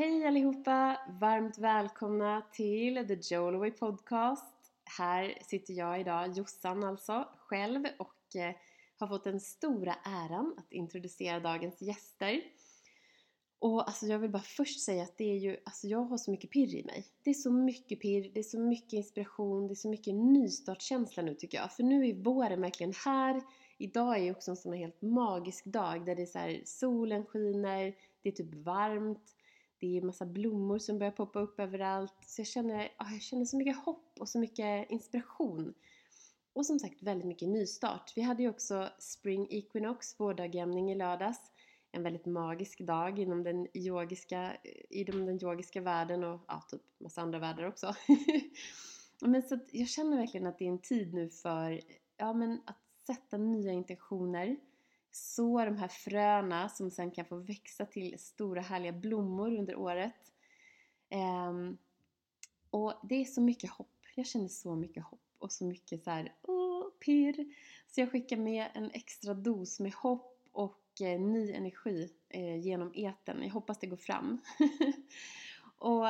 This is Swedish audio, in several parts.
Hej allihopa! Varmt välkomna till The Jolaway Podcast. Här sitter jag idag, Jossan alltså, själv och eh, har fått den stora äran att introducera dagens gäster. Och alltså jag vill bara först säga att det är ju, alltså jag har så mycket pirr i mig. Det är så mycket pirr, det är så mycket inspiration, det är så mycket nystartskänsla nu tycker jag. För nu är våren verkligen här. Idag är ju också en sån här helt magisk dag där det är så här, solen skiner, det är typ varmt, det är massa blommor som börjar poppa upp överallt. Så jag känner, ah, jag känner så mycket hopp och så mycket inspiration. Och som sagt väldigt mycket nystart. Vi hade ju också Spring Equinox, vårdagjämning i lördags. En väldigt magisk dag inom den yogiska, eh, inom den yogiska världen och ja, typ massa andra världar också. men så jag känner verkligen att det är en tid nu för ja, men att sätta nya intentioner så de här fröna som sen kan få växa till stora härliga blommor under året. Um, och det är så mycket hopp. Jag känner så mycket hopp och så mycket så här, åh, pirr. Så jag skickar med en extra dos med hopp och eh, ny energi eh, genom eten. Jag hoppas det går fram. och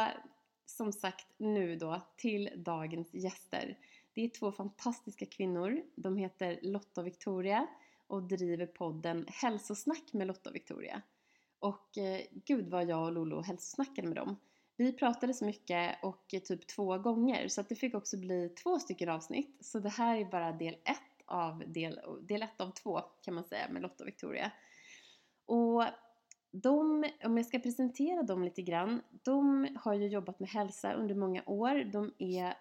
som sagt nu då till dagens gäster. Det är två fantastiska kvinnor. De heter Lotta och Victoria och driver podden Hälsosnack med Lotta och Victoria. Och eh, gud vad jag och Lolo hälsosnackade med dem. Vi pratade så mycket och eh, typ två gånger så att det fick också bli två stycken avsnitt. Så det här är bara del ett av del, del ett av två kan man säga med Lotta och Victoria. Och de, om jag ska presentera dem lite grann, de har ju jobbat med hälsa under många år. De är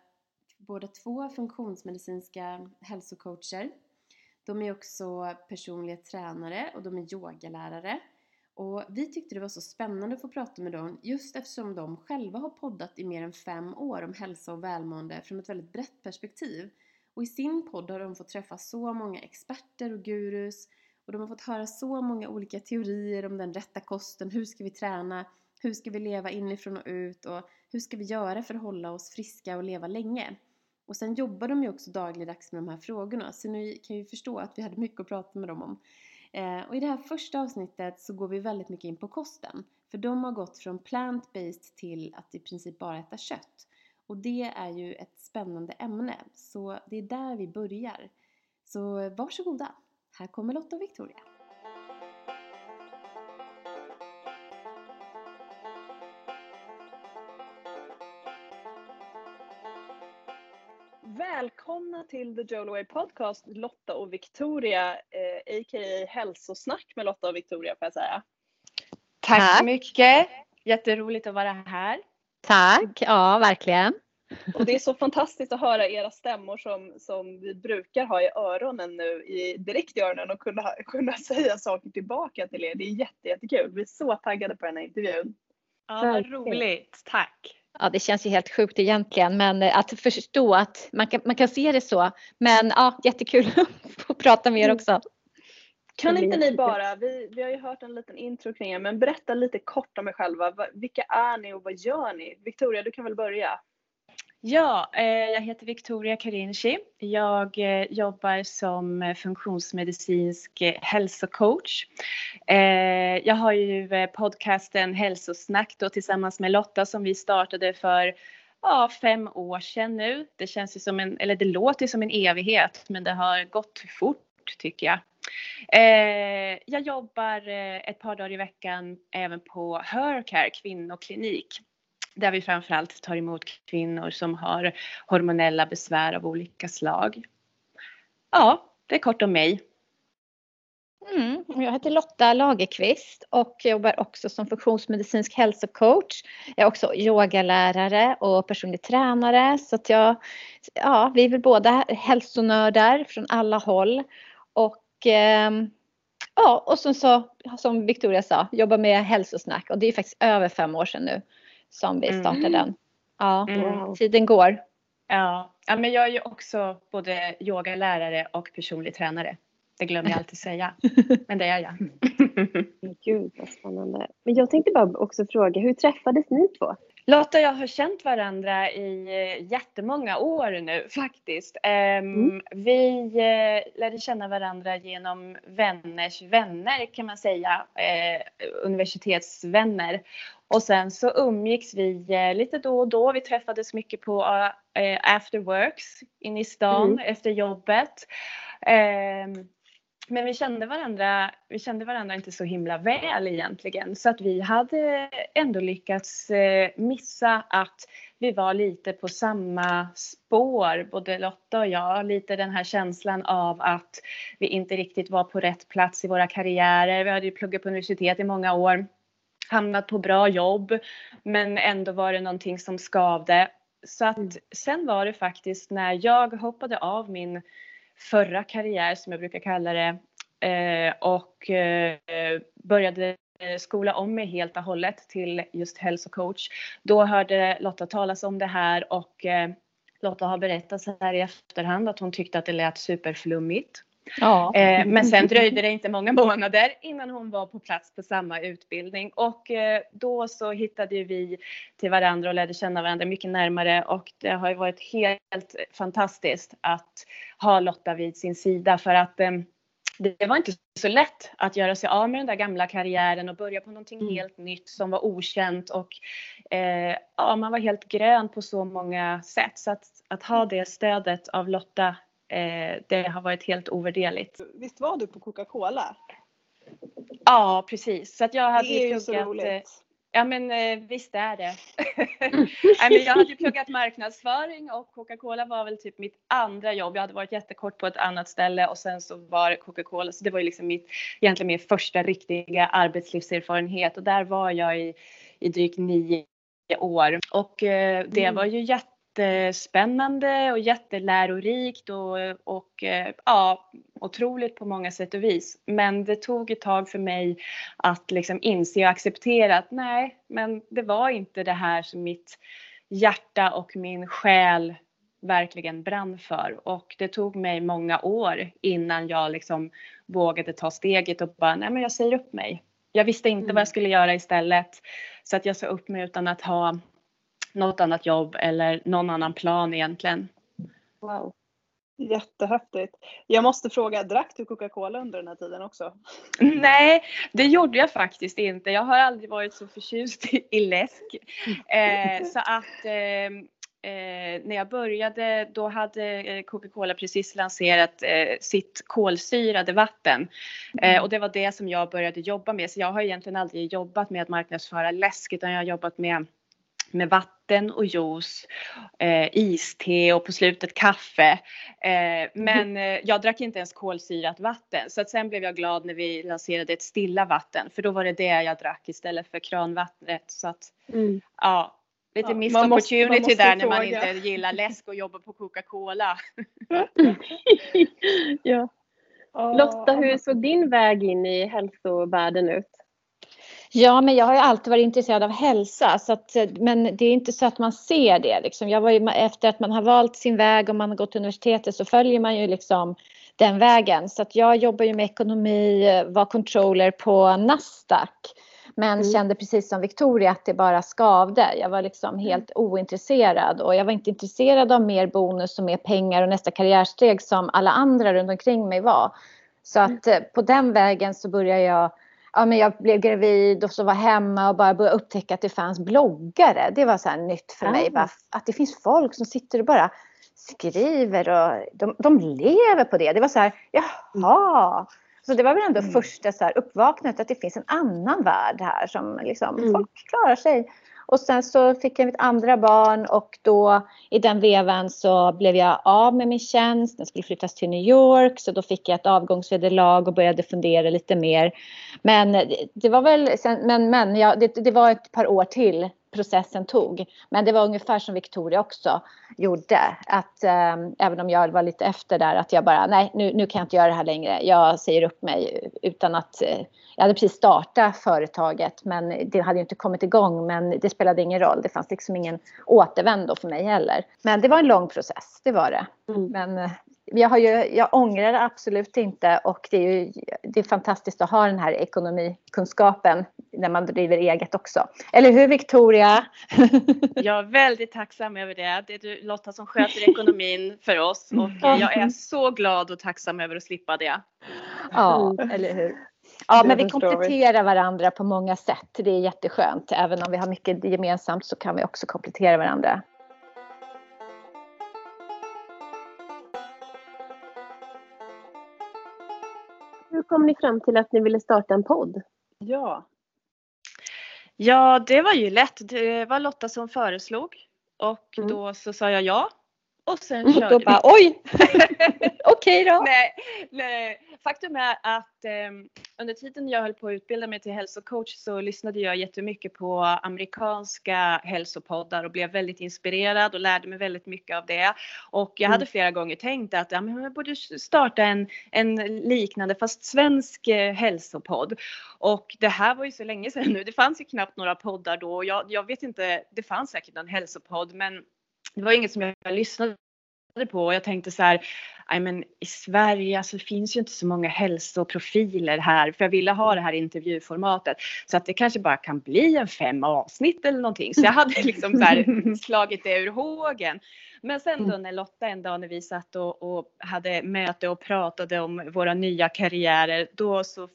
båda två funktionsmedicinska hälsocoacher de är också personliga tränare och de är yogalärare. Och vi tyckte det var så spännande att få prata med dem just eftersom de själva har poddat i mer än fem år om hälsa och välmående från ett väldigt brett perspektiv. Och i sin podd har de fått träffa så många experter och gurus och de har fått höra så många olika teorier om den rätta kosten, hur ska vi träna, hur ska vi leva inifrån och ut och hur ska vi göra för att hålla oss friska och leva länge. Och sen jobbar de ju också dagligdags med de här frågorna så ni kan ju förstå att vi hade mycket att prata med dem om. Eh, och i det här första avsnittet så går vi väldigt mycket in på kosten. För de har gått från plant-based till att i princip bara äta kött. Och det är ju ett spännande ämne, så det är där vi börjar. Så varsågoda, här kommer Lotta och Victoria. Välkomna till The Jolaway Podcast Lotta och Victoria, eh, a.k.a. hälsosnack med Lotta och Victoria får jag säga. Tack så mycket. Jätteroligt att vara här. Tack, ja verkligen. Och det är så fantastiskt att höra era stämmor som, som vi brukar ha i öronen nu, i, direkt i öronen och kunna, kunna säga saker tillbaka till er. Det är jätte, jättekul. Vi är så taggade på den här intervjun. Ja, vad roligt. Tack. Ja, det känns ju helt sjukt egentligen, men eh, att förstå att man kan, man kan se det så. Men ja, jättekul att få prata med er också. Kan inte ni bara, vi, vi har ju hört en liten intro kring er, men berätta lite kort om er själva. Vilka är ni och vad gör ni? Victoria, du kan väl börja? Ja, eh, jag heter Victoria Karinci. Jag eh, jobbar som eh, funktionsmedicinsk hälsocoach. Jag har ju podcasten Hälsosnack då tillsammans med Lotta som vi startade för ja, fem år sedan nu. Det känns ju som en, eller det låter som en evighet, men det har gått fort tycker jag. Jag jobbar ett par dagar i veckan även på Hercare kvinnoklinik där vi framförallt tar emot kvinnor som har hormonella besvär av olika slag. Ja, det är kort om mig. Mm, jag heter Lotta Lagerqvist och jobbar också som funktionsmedicinsk hälsocoach. Jag är också yogalärare och personlig tränare så att jag, ja, vi är väl båda hälsonördar från alla håll. Och eh, ja, och som, så, som Victoria sa, jobbar med hälsosnack och det är faktiskt över fem år sedan nu som vi startade mm. den. Ja, mm. tiden går. Ja. ja, men jag är ju också både yogalärare och personlig tränare. Det glömmer jag alltid säga. Men det är jag. Gud vad spännande. Men jag tänkte bara också fråga, hur träffades ni två? Lotta och jag har känt varandra i eh, jättemånga år nu faktiskt. Mm. Vi eh, lärde känna varandra genom vänners vänner kan man säga, eh, universitetsvänner. Och sen så umgicks vi lite då och då. Vi träffades mycket på afterworks inne i stan mm. efter jobbet. Men vi kände varandra, vi kände varandra inte så himla väl egentligen så att vi hade ändå lyckats eh, missa att vi var lite på samma spår, både Lotta och jag. Lite den här känslan av att vi inte riktigt var på rätt plats i våra karriärer. Vi hade ju pluggat på universitet i många år, hamnat på bra jobb, men ändå var det någonting som skavde. Så att sen var det faktiskt när jag hoppade av min förra karriär som jag brukar kalla det eh, och eh, började skola om mig helt och hållet till just hälsocoach. Då hörde Lotta talas om det här och eh, Lotta har berättat så här i efterhand att hon tyckte att det lät superflummigt. Ja. Men sen dröjde det inte många månader innan hon var på plats på samma utbildning och då så hittade vi till varandra och lärde känna varandra mycket närmare och det har ju varit helt fantastiskt att ha Lotta vid sin sida för att det var inte så lätt att göra sig av med den där gamla karriären och börja på någonting mm. helt nytt som var okänt och eh, ja, man var helt grön på så många sätt. Så att, att ha det stödet av Lotta, eh, det har varit helt ovärderligt. Visst var du på Coca-Cola? Ja, precis. Så att jag hade det är ju så roligt. Eh, Ja men eh, visst är det. Men jag hade pluggat marknadsföring och Coca-Cola var väl typ mitt andra jobb. Jag hade varit jättekort på ett annat ställe och sen så var Coca-Cola, så det var ju liksom mitt, egentligen min första riktiga arbetslivserfarenhet och där var jag i, i drygt nio år och eh, det mm. var ju jätte jättespännande och jättelärorikt och, och eh, ja, otroligt på många sätt och vis. Men det tog ett tag för mig att liksom inse och acceptera att nej, men det var inte det här som mitt hjärta och min själ verkligen brann för och det tog mig många år innan jag liksom vågade ta steget och bara nej men jag säger upp mig. Jag visste inte mm. vad jag skulle göra istället så att jag sa upp mig utan att ha något annat jobb eller någon annan plan egentligen. Wow. Jättehäftigt. Jag måste fråga, drack du Coca-Cola under den här tiden också? Nej, det gjorde jag faktiskt inte. Jag har aldrig varit så förtjust i, läsk. Eh, så att eh, Eh, när jag började då hade eh, Coca-Cola precis lanserat eh, sitt kolsyrade vatten. Eh, mm. och det var det som jag började jobba med. Så jag har egentligen aldrig jobbat med att marknadsföra läsk utan jag har jobbat med med vatten och juice, eh, iste och på slutet kaffe. Eh, men eh, jag drack inte ens kolsyrat vatten så att sen blev jag glad när vi lanserade ett stilla vatten för då var det det jag drack istället för kranvattnet. Så att mm. ja, lite ja, missed opportunity där när man inte gillar läsk och jobbar på Coca-Cola. ja. Lotta, hur såg din väg in i hälsovärlden ut? Ja, men jag har ju alltid varit intresserad av hälsa, så att, men det är inte så att man ser det. Liksom. Jag var ju, efter att man har valt sin väg och man har gått till universitetet så följer man ju liksom den vägen. Så att jag jobbar ju med ekonomi, var controller på Nasdaq. Men mm. kände precis som Victoria att det bara skavde. Jag var liksom mm. helt ointresserad och jag var inte intresserad av mer bonus och mer pengar och nästa karriärsteg som alla andra runt omkring mig var. Så att mm. på den vägen så började jag ja, men jag blev gravid och så var hemma och bara började upptäcka att det fanns bloggare. Det var så nytt för mig. Bara, att det finns folk som sitter och bara skriver och de, de lever på det. Det var så här, jaha. Så det var väl ändå mm. första så här uppvaknandet att det finns en annan värld här som liksom mm. folk klarar sig. Och sen så fick jag mitt andra barn och då i den vevan så blev jag av med min tjänst. Den skulle flyttas till New York så då fick jag ett avgångsvederlag och började fundera lite mer. Men det var väl, sen, men, men ja, det, det var ett par år till processen tog. Men det var ungefär som Victoria också gjorde. Att eh, även om jag var lite efter där att jag bara nej nu, nu kan jag inte göra det här längre. Jag säger upp mig utan att eh, jag hade precis startat företaget men det hade inte kommit igång men det spelade ingen roll. Det fanns liksom ingen återvändo för mig heller. Men det var en lång process, det var det. Mm. Men eh, jag, har ju, jag ångrar det absolut inte och det är ju det är fantastiskt att ha den här ekonomikunskapen när man driver eget också. Eller hur Victoria? Jag är väldigt tacksam över det. Det är du Lotta som sköter ekonomin för oss och jag är så glad och tacksam över att slippa det. Ja, eller hur. Ja, men vi kompletterar varandra på många sätt. Det är jätteskönt. Även om vi har mycket gemensamt så kan vi också komplettera varandra. Kom ni fram till att ni ville starta en podd? Ja. Ja, det var ju lätt. Det var Lotta som föreslog och mm. då så sa jag ja. Och sen körde då bara, oj! Okej då. Nej, nej, faktum är att eh, under tiden jag höll på att utbilda mig till hälsocoach så lyssnade jag jättemycket på amerikanska hälsopoddar och blev väldigt inspirerad och lärde mig väldigt mycket av det. Och jag mm. hade flera gånger tänkt att ja, men jag borde starta en, en liknande fast svensk eh, hälsopodd. Och det här var ju så länge sedan nu. Det fanns ju knappt några poddar då. Jag, jag vet inte, det fanns säkert en hälsopodd men det var inget som jag lyssnade på och jag tänkte så här, men i Sverige alltså, det finns ju inte så många hälsoprofiler här för jag ville ha det här intervjuformatet så att det kanske bara kan bli en fem avsnitt eller någonting så jag hade liksom så här slagit det ur hågen. Men sen då mm. när Lotta en dag när vi satt och, och hade möte och pratade om våra nya karriärer då så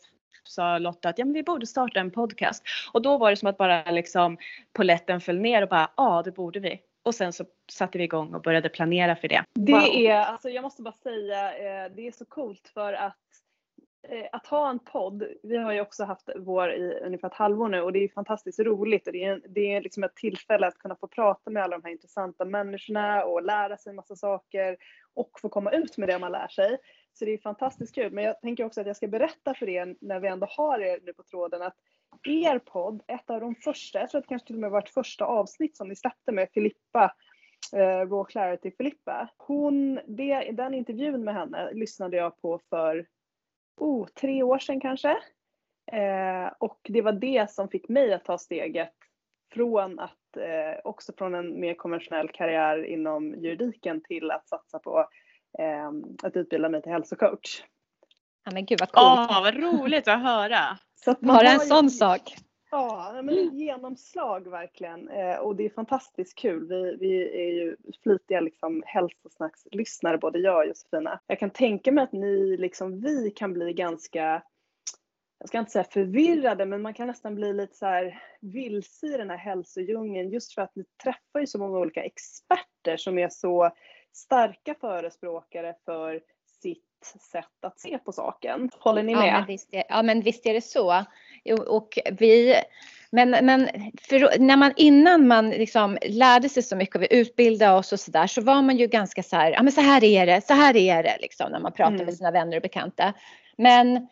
sa Lotta att ja, men vi borde starta en podcast och då var det som att bara liksom poletten föll ner och bara ja det borde vi. Och sen så satte vi igång och började planera för det. Det wow. är, alltså jag måste bara säga, eh, det är så coolt för att eh, att ha en podd, vi har ju också haft vår i ungefär ett halvår nu och det är fantastiskt roligt och det är, det är liksom ett tillfälle att kunna få prata med alla de här intressanta människorna och lära sig massa saker och få komma ut med det man lär sig. Så det är fantastiskt kul. Men jag tänker också att jag ska berätta för er när vi ändå har er nu på tråden att er podd, ett av de första, jag tror att det kanske till och med var ett första avsnitt som ni släppte med Filippa, eh, Raw Clarity Filippa. Hon, det, den intervjun med henne lyssnade jag på för oh, tre år sedan kanske. Eh, och det var det som fick mig att ta steget från att, eh, också från en mer konventionell karriär inom juridiken till att satsa på eh, att utbilda mig till hälsocoach. Ja men gud vad coolt. Åh, vad roligt att höra. Så att Bara en sån sak. Ja, men genomslag verkligen. Eh, och det är fantastiskt kul. Vi, vi är ju flitiga liksom, hälsosnackslyssnare både jag och Josefina. Jag kan tänka mig att ni, liksom vi, kan bli ganska jag ska inte säga förvirrade, men man kan nästan bli lite så här vilse i den här hälsodjungeln just för att ni träffar ju så många olika experter som är så starka förespråkare för sätt att se på saken. Håller ni med? Ja, men visst är, ja, men visst är det så. Och vi, men, men när man innan man liksom lärde sig så mycket och vi utbildade oss och så där så var man ju ganska så här, ja men så här är det, så här är det liksom när man pratar mm. med sina vänner och bekanta. Men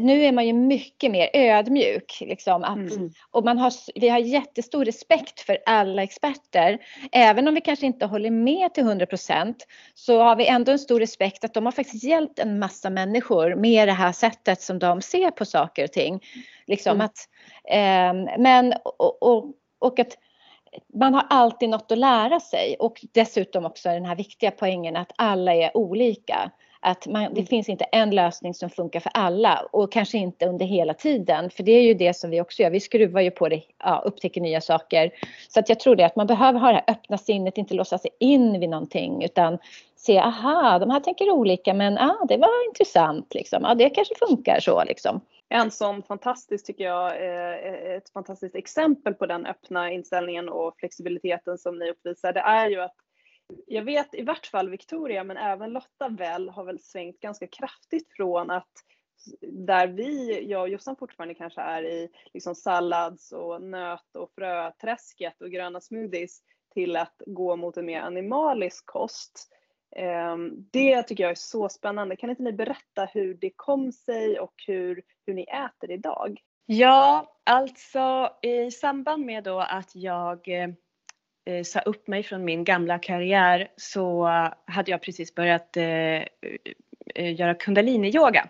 nu är man ju mycket mer ödmjuk. Liksom, att, mm. Och man har, vi har jättestor respekt för alla experter. Även om vi kanske inte håller med till 100 procent så har vi ändå en stor respekt att de har faktiskt hjälpt en massa människor med det här sättet som de ser på saker och ting. Liksom mm. att, eh, men, och, och, och att man har alltid något att lära sig och dessutom också den här viktiga poängen att alla är olika. Att man, det mm. finns inte en lösning som funkar för alla och kanske inte under hela tiden. För det är ju det som vi också gör. Vi skruvar ju på det, ja, upptäcker nya saker. Så att jag tror det att man behöver ha det här öppna sinnet, inte låsa sig in vid någonting utan se, aha, de här tänker olika men ah, det var intressant liksom. Ja, det kanske funkar så liksom. En sån fantastisk, tycker jag, ett fantastiskt exempel på den öppna inställningen och flexibiliteten som ni uppvisar, det är ju att jag vet i vart fall Victoria men även Lotta väl har väl svängt ganska kraftigt från att där vi, jag och Jossan fortfarande kanske är i liksom sallads och nöt och fröträsket och gröna smoothies till att gå mot en mer animalisk kost. Ehm, det tycker jag är så spännande. Kan inte ni berätta hur det kom sig och hur, hur ni äter idag? Ja, alltså i samband med då att jag eh, eh, sa upp mig från min gamla karriär så hade jag precis börjat eh, eh göra kundaliniyoga.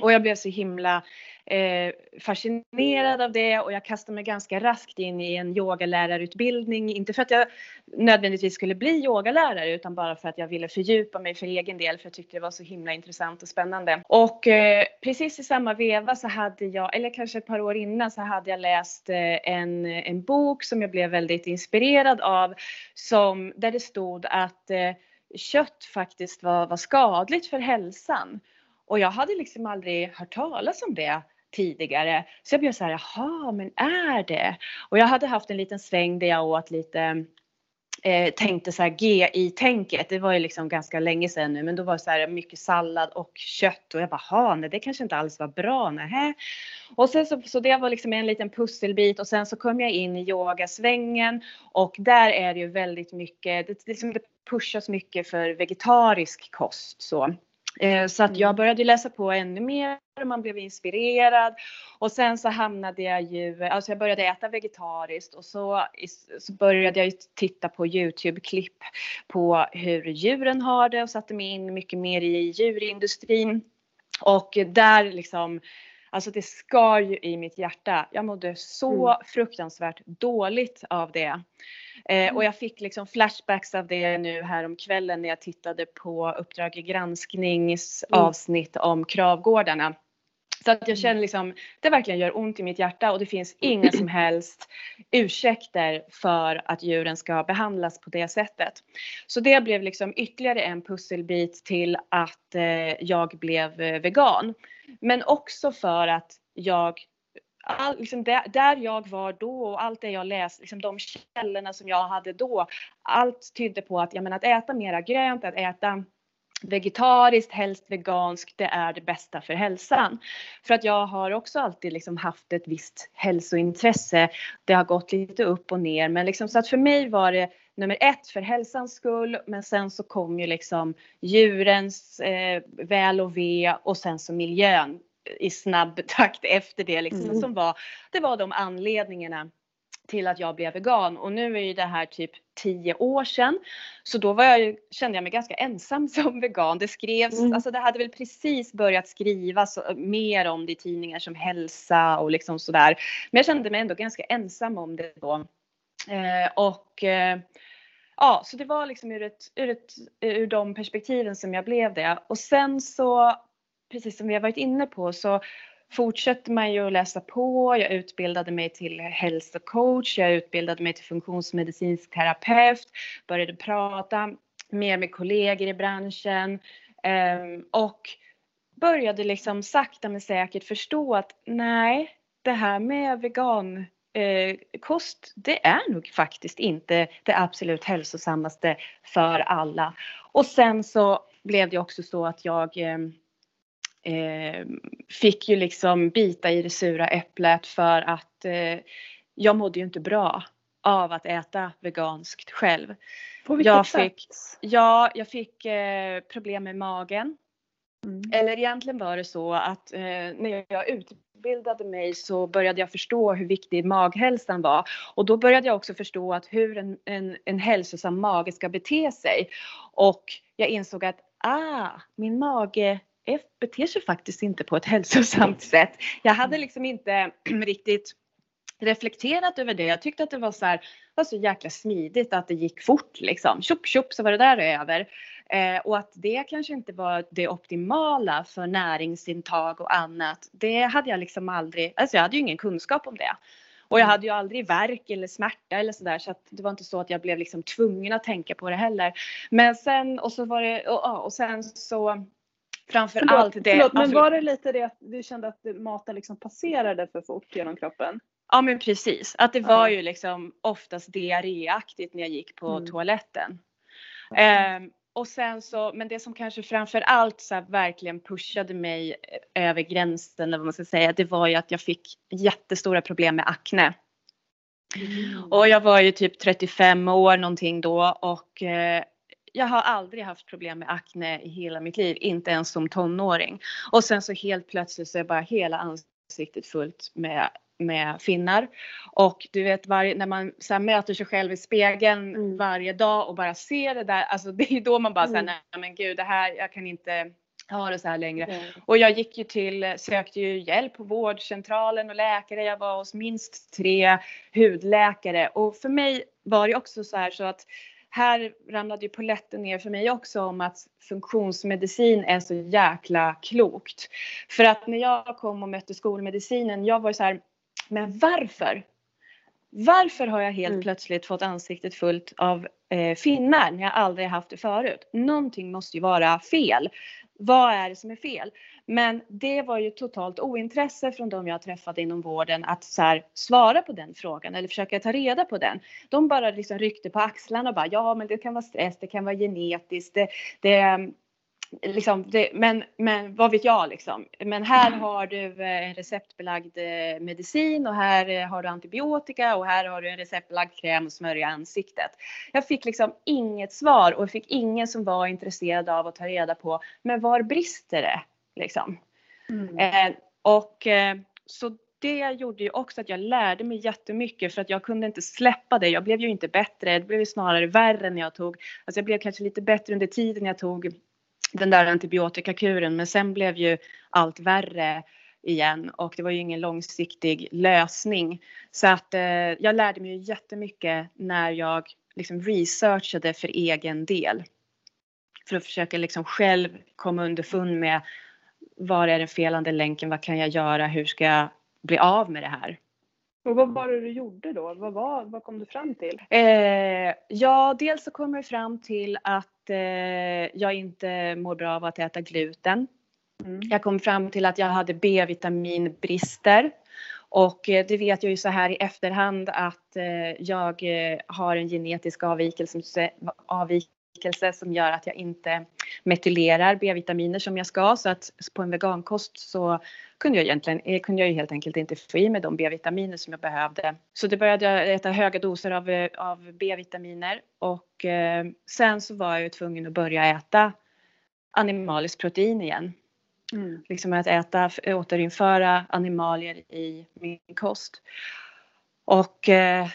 Och jag blev så himla eh, Eh, fascinerad av det och jag kastade mig ganska raskt in i en yogalärarutbildning. Inte för att jag nödvändigtvis skulle bli yogalärare utan bara för att jag ville fördjupa mig för egen del för jag tyckte det var så himla intressant och spännande. Och eh, precis i samma veva så hade jag, eller kanske ett par år innan så hade jag läst eh, en, en bok som jag blev väldigt inspirerad av som, där det stod att eh, kött faktiskt var, var skadligt för hälsan. Och jag hade liksom aldrig hört talas om det tidigare. Så jag blev så här, jaha, men är det? Och jag hade haft en liten sväng där jag åt lite eh, tänkte så här GI-tänket, det var ju liksom ganska länge sedan nu, men då var det så här mycket sallad och kött och jag bara, nej det kanske inte alls var bra, nähä. Och sen så, så det var liksom en liten pusselbit och sen så kom jag in i yogasvängen och där är det ju väldigt mycket, det, liksom, det pushas mycket för vegetarisk kost så. Eh, så att jag mm. började läsa på ännu mer och man blev inspirerad. Och sen så hamnade jag ju, alltså jag började äta vegetariskt och så, så började jag titta på Youtube-klipp på hur djuren har det och satte mig in mycket mer i djurindustrin. Och där liksom, alltså det skar ju i mitt hjärta. Jag mådde så mm. fruktansvärt dåligt av det. Eh, och mm. jag fick liksom flashbacks av det nu här om kvällen när jag tittade på Uppdrag gransknings mm. avsnitt om Kravgårdarna. Så att jag känner liksom, det verkligen gör ont i mitt hjärta och det finns inga som helst ursäkter för att djuren ska behandlas på det sättet. Så det blev liksom ytterligare en pusselbit till att eh, jag blev eh, vegan. Men också för att jag all, liksom där, där, jag var då och allt det jag läste, liksom de källorna som jag hade då, allt tydde på att, jag menar, att äta mera grönt, att äta vegetariskt, helst veganskt, det är det bästa för hälsan. För att jag har också alltid liksom haft ett visst hälsointresse. Det har gått lite upp och ner, men liksom så att för mig var det nummer ett för hälsans skull, men sen så kom ju liksom djurens eh, väl och ve och sen så miljön i snabb takt efter det liksom. Mm. Som var, det var de anledningarna till att jag blev vegan och nu är ju det här typ tio år sedan. Så då var jag, kände jag mig ganska ensam som vegan. Det skrevs, mm. alltså det hade väl precis börjat skrivas mer om det i tidningar som hälsa och liksom sådär. Men jag kände mig ändå ganska ensam om det då. Eh, och eh, ja, så det var liksom ur, ett, ur, ett, ur de perspektiven som jag blev det. Och sen så precis som vi har varit inne på så fortsätter man ju att läsa på. Jag utbildade mig till hälsocoach, jag utbildade mig till funktionsmedicinsk terapeut, började prata mer med kollegor i branschen ehm, och började liksom sakta men säkert förstå att nej, det här med vegan eh, kost, det är nog faktiskt inte det absolut hälsosammaste för alla. Och sen så blev det också så att jag ehm, eh, fick ju liksom bita i det sura äpplet för att eh, jag mådde ju inte bra av att äta veganskt själv. På vilket jag sätt? Fick, ja, jag fick eh, problem med magen. Mm. Eller egentligen var det så att eh, när jag utbildade mig så började jag förstå hur viktig maghälsan var. Och då började jag också förstå att hur en, en, en hälsosam mage ska bete sig. Och jag insåg att ah, min mage F beter sig faktiskt inte på ett hälsosamt sätt. Jag hade liksom inte riktigt reflekterat över det. Jag tyckte att det var så här, var så jäkla smidigt att det gick fort liksom. Tjopp tjopp så var det där över. Eh, och att det kanske inte var det optimala för näringsintag och annat. Det hade jag liksom aldrig, alltså jag hade ju ingen kunskap om det. Och jag mm. hade ju aldrig verk eller smärta eller sådär så att det var inte så att jag blev liksom tvungen att tänka på det heller. Men sen och så var det och, och sen så Framför förlåt, allt det. Förlåt, men var det lite det att du kände att maten liksom passerade för fort genom kroppen? Ja men precis, att det var ju liksom oftast diarréaktigt när jag gick på mm. toaletten. Mm. Um, och sen så, men det som kanske framför allt så verkligen pushade mig över gränsen, eller vad man ska säga, det var ju att jag fick jättestora problem med akne. Mm. Och jag var ju typ 35 år någonting då och eh, jag har aldrig haft problem med akne i hela mitt liv, inte ens som tonåring. Och sen så helt plötsligt så är bara hela ansiktet fullt med med finnar. Och du vet varje, när man så möter sig själv i spegeln mm. varje dag och bara ser det där, alltså det är då man bara mm. säger nej men gud det här, jag kan inte, ha det så här längre. Mm. Och jag gick ju till, sökte ju hjälp på vårdcentralen och läkare. Jag var hos minst tre hudläkare och för mig var det också så här så att här ramlade ju poletten ner för mig också om att funktionsmedicin är så jäkla klokt. För att när jag kom och mötte skolmedicinen, jag var så här, men varför? Varför har jag helt Mm. plötsligt fått ansiktet fullt av eh, finnar när jag aldrig haft det förut? Någonting måste ju vara fel. Vad är det som är fel? Men det var ju totalt ointresse från de jag träffade inom vården att så här, svara på den frågan eller försöka ta reda på den. De bara liksom ryckte på axlarna och bara ja men det kan vara stress, det kan vara genetiskt, det, det, liksom, det, men, men vad vet jag liksom. Men här har du eh, en receptbelagd eh, medicin och här eh, har du antibiotika och här har du en receptbelagd kräm och smörja ansiktet. Jag fick liksom inget svar och fick ingen som var intresserad av att ta reda på men var brister det liksom. Mm. Eh, och eh, så det gjorde ju också att jag lärde mig jättemycket för att jag kunde inte släppa det. Jag blev ju inte bättre, det blev ju snarare värre när jag tog, alltså jag blev kanske lite bättre under tiden jag tog den där antibiotikakuren men sen blev ju allt värre igen och det var ju ingen långsiktig lösning. Så att eh, jag lärde mig ju jättemycket när jag liksom researchade för egen del. För att försöka liksom själv komma underfund med var är den felande länken, vad kan jag göra, hur ska jag bli av med det här? Och vad var det du gjorde då? Vad, var, vad kom du fram till? Eh, ja, dels så kommer jag fram till att eh, jag inte mår bra av att äta gluten. Mm. Jag kom fram till att jag hade B-vitaminbrister. Och eh, det vet jag ju så här i efterhand att eh, jag eh, har en genetisk avvikelse, avvikelse som gör att jag inte metylerar B-vitaminer som jag ska. Så att på en vegankost så kunde jag egentligen, eh, kunde jag ju helt enkelt inte få i mig de B-vitaminer som jag behövde. Så det började jag äta höga doser av, eh, av B-vitaminer och eh, sen så var jag ju tvungen att börja äta animaliskt protein igen. Mm. Liksom att äta, återinföra animalier i min kost. Och eh,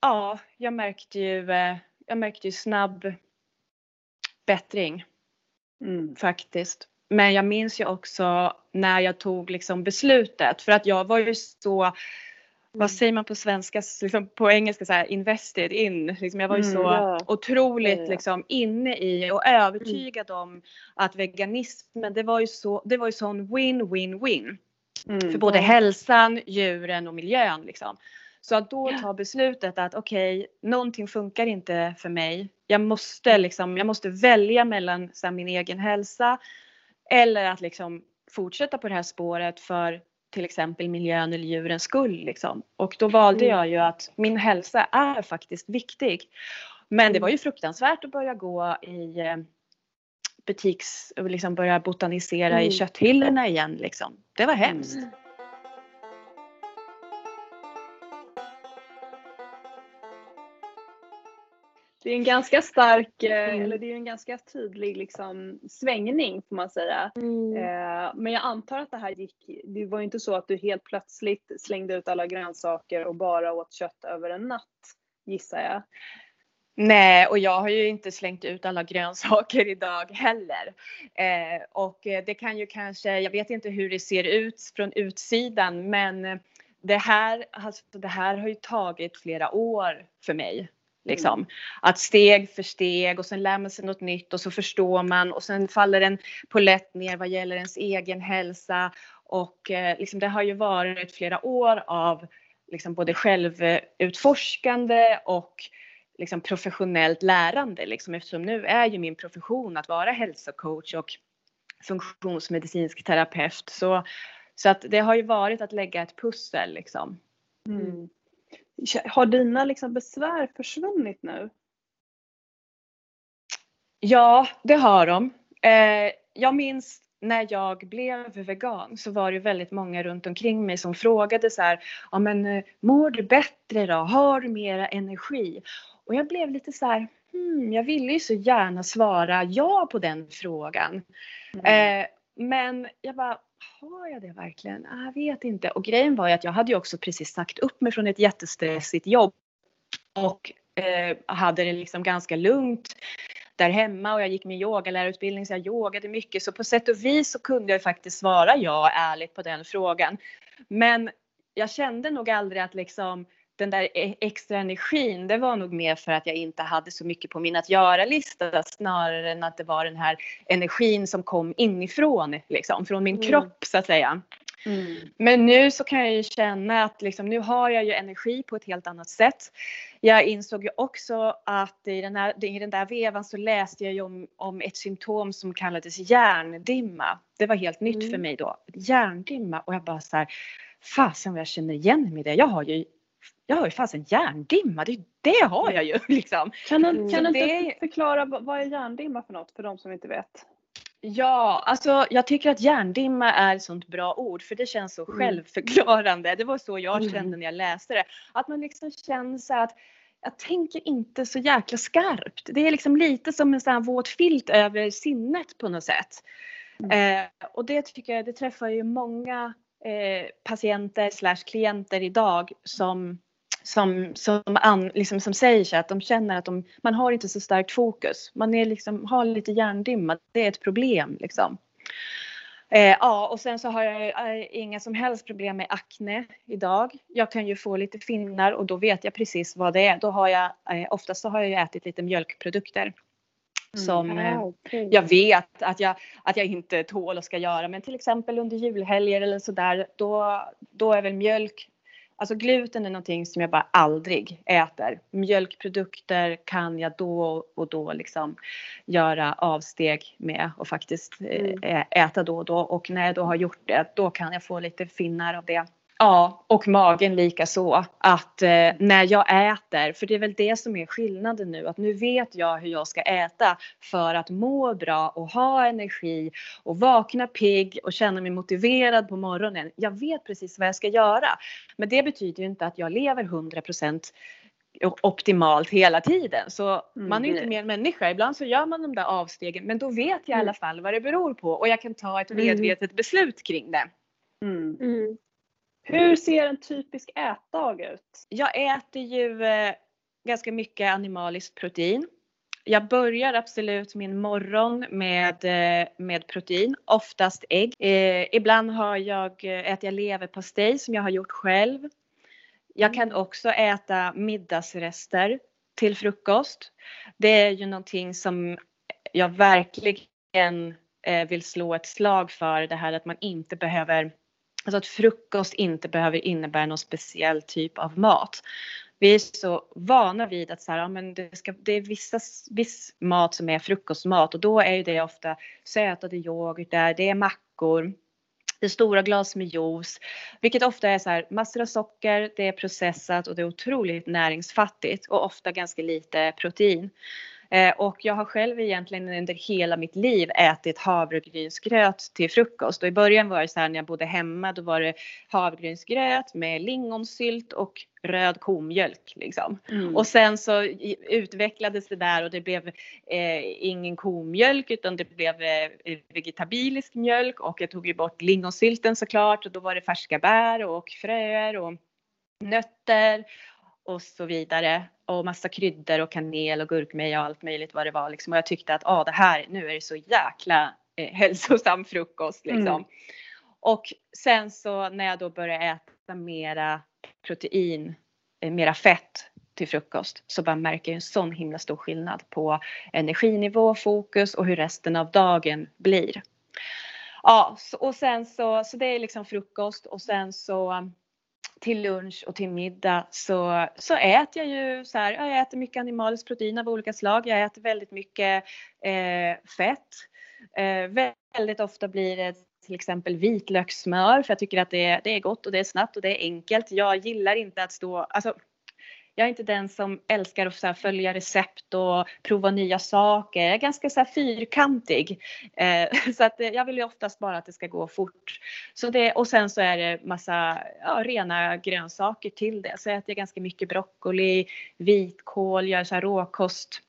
ja, jag märkte ju, eh, jag märkte ju snabb bättring Mm. faktiskt. Men jag minns ju också när jag tog liksom beslutet för att jag var ju så vad säger man på svenska, liksom på engelska så här invested in. Liksom jag var ju Mm, så ja. otroligt Ja, ja. liksom inne i och övertygad om att veganismen det var ju så, det var ju sån win win win. Mm. För både hälsan, djuren och miljön liksom. Så att då ta beslutet att okej, någonting funkar inte för mig. Jag måste liksom, jag måste välja mellan här, min egen hälsa eller att liksom fortsätta på det här spåret för till exempel miljön eller djurens skull liksom. Och då valde Mm. jag ju att min hälsa är faktiskt viktig. Men det var ju fruktansvärt att börja gå i eh, butiks, och liksom börja botanisera i Mm. kötthyllorna igen liksom. Det var hemskt. Mm. Det är en ganska stark, eh, Mm. eller det är en ganska tydlig liksom svängning får man säga. Mm. Eh, Men jag antar att det här gick, det var ju inte så att du helt plötsligt slängde ut alla grönsaker och bara åt kött över en natt, gissar jag. Nej, och jag har ju inte slängt ut alla grönsaker idag heller. Eh, och eh, det kan ju kanske, jag vet inte hur det ser ut från utsidan, men det här, alltså, det här har ju tagit flera år för mig. Liksom. Att steg för steg och sen lär man sig något nytt och så förstår man och sen faller en polett ner vad gäller ens egen hälsa. Och eh, liksom, det har ju varit flera år av liksom, både självutforskande och liksom professionellt lärande liksom, eftersom nu är ju min profession att vara hälsocoach och funktionsmedicinsk terapeut. Så, så att det har ju varit att lägga ett pussel liksom. Mm. Har dina liksom besvär försvunnit nu? Ja, det har de. Eh, jag minns när jag blev vegan så var det väldigt många runt omkring mig som frågade så här, ja men eh, mår du bättre då? Har du mera energi? Och jag blev lite så här, hmm, jag ville ju så gärna svara ja på den frågan. Mm. Eh, men jag bara, har jag det verkligen? Ah, jag vet inte. Och grejen var ju att jag hade ju också precis sagt upp mig från ett jättestressigt jobb. Och eh, hade det liksom ganska lugnt där hemma och jag gick min yogalärarutbildning så jag yogade mycket. Så på sätt och vis så kunde jag faktiskt svara ja ärligt på den frågan. Men jag kände nog aldrig att liksom den där e-, extra energin, det var nog mer för att jag inte hade så mycket på min att göra-lista snarare än att det var den här energin som kom inifrån, liksom, från min mm. kropp så att säga. Mm. Men nu så kan jag ju känna att liksom, nu har jag ju energi på ett helt annat sätt. Jag insåg ju också att i den, här, i den där vevan så läste jag ju om, om ett symptom som kallades hjärndimma. Det var helt nytt mm. för mig då. Hjärndimma och jag bara så här, fasen vad jag känner igen mig i det. Jag har ju jag har ju fasen hjärndimma, det, det har jag ju liksom. Kan du, kan inte förklara vad är hjärndimma för något för de som inte vet? Ja, alltså jag tycker att hjärndimma är ett sånt bra ord för det känns så mm. självförklarande. Det var så jag mm. kände när jag läste det. Att man liksom känner så att jag tänker inte så jäkla skarpt. Det är liksom lite som en sån här våt filt över sinnet på något sätt. Mm. Eh, och det tycker jag, det träffar ju många eh, patienter slash klienter idag som som, som, an, liksom, som säger sig att de känner att de, man har inte så starkt fokus. Man är liksom, har lite hjärndimma, det är ett problem liksom. Eh, ja, och sen så har jag eh, inga som helst problem med akne idag. Jag kan ju få lite finnar och då vet jag precis vad det är. Då har jag, eh, oftast så har jag ju ätit lite mjölkprodukter. Mm. Som mm. okay. jag vet att jag, att jag inte tål och ska göra. Men till exempel under julhelger eller sådär, då, då är väl mjölk Alltså gluten är någonting som jag bara aldrig äter. Mjölkprodukter kan jag då och då liksom göra avsteg med och faktiskt eh, mm. äta då och då. Och när jag då har gjort det, då kan jag få lite finnar av det. Ja, och magen lika så. Att eh, när jag äter, för det är väl det som är skillnaden nu, att nu vet jag hur jag ska äta för att må bra och ha energi och vakna pigg och känna mig motiverad på morgonen. Jag vet precis vad jag ska göra. Men det betyder ju inte att jag lever 100% optimalt hela tiden. Så mm. man är ju inte mer människa. Ibland så gör man de där avstegen men då vet jag i alla mm. fall vad det beror på och jag kan ta ett mm. medvetet beslut kring det. Mm. Mm. Hur ser en typisk ätdag ut? Jag äter ju eh, ganska mycket animaliskt protein. Jag börjar absolut min morgon med, eh, med protein, oftast ägg. Eh, ibland har jag, eh, äter jag leverpastej som jag har gjort själv. Jag kan också äta middagsrester till frukost. Det är ju någonting som jag verkligen eh, vill slå ett slag för, det här att man inte behöver Alltså att frukost inte behöver innebära någon speciell typ av mat. Vi är så vana vid att så här, ja, men det, ska, det är vissa, viss mat som är frukostmat och då är det ofta sötade yoghurtar, det är mackor, det är stora glas med juice, vilket ofta är så här massor av socker, det är processat och det är otroligt näringsfattigt och ofta ganska lite protein. Eh, och jag har själv egentligen under hela mitt liv ätit havregrynsgröt till frukost. Och i början var det så här när jag bodde hemma, då var det havregrynsgröt med lingonsylt och röd komjölk liksom. Mm. Och sen så utvecklades det där och det blev eh, ingen komjölk utan det blev eh, vegetabilisk mjölk och jag tog ju bort lingonsylten såklart och då var det färska bär och fröer och nötter och så vidare och massa kryddor och kanel och gurkmeja och allt möjligt vad det var liksom. Och jag tyckte att ah, det här, nu är det så jäkla eh, hälsosam frukost liksom. Mm. Och sen så när jag då började äta mera protein, eh, mera fett till frukost så bara märker jag en sån himla stor skillnad på energinivå, fokus och hur resten av dagen blir. Ja, och sen så, så det är liksom frukost och sen så till lunch och till middag så, så äter jag ju så här, jag äter mycket animaliskt protein av olika slag. Jag äter väldigt mycket eh, fett. Eh, väldigt ofta blir det till exempel vitlökssmör för jag tycker att det, det är gott och det är snabbt och det är enkelt. Jag gillar inte att stå, alltså jag är inte den som älskar att så följa recept och prova nya saker. Jag är ganska så fyrkantig. Eh, så att eh, jag vill ju oftast bara att det ska gå fort. Så det, och sen så är det massa ja, rena grönsaker till det. Så jag äter ganska mycket broccoli, vitkål, gör så här råkost.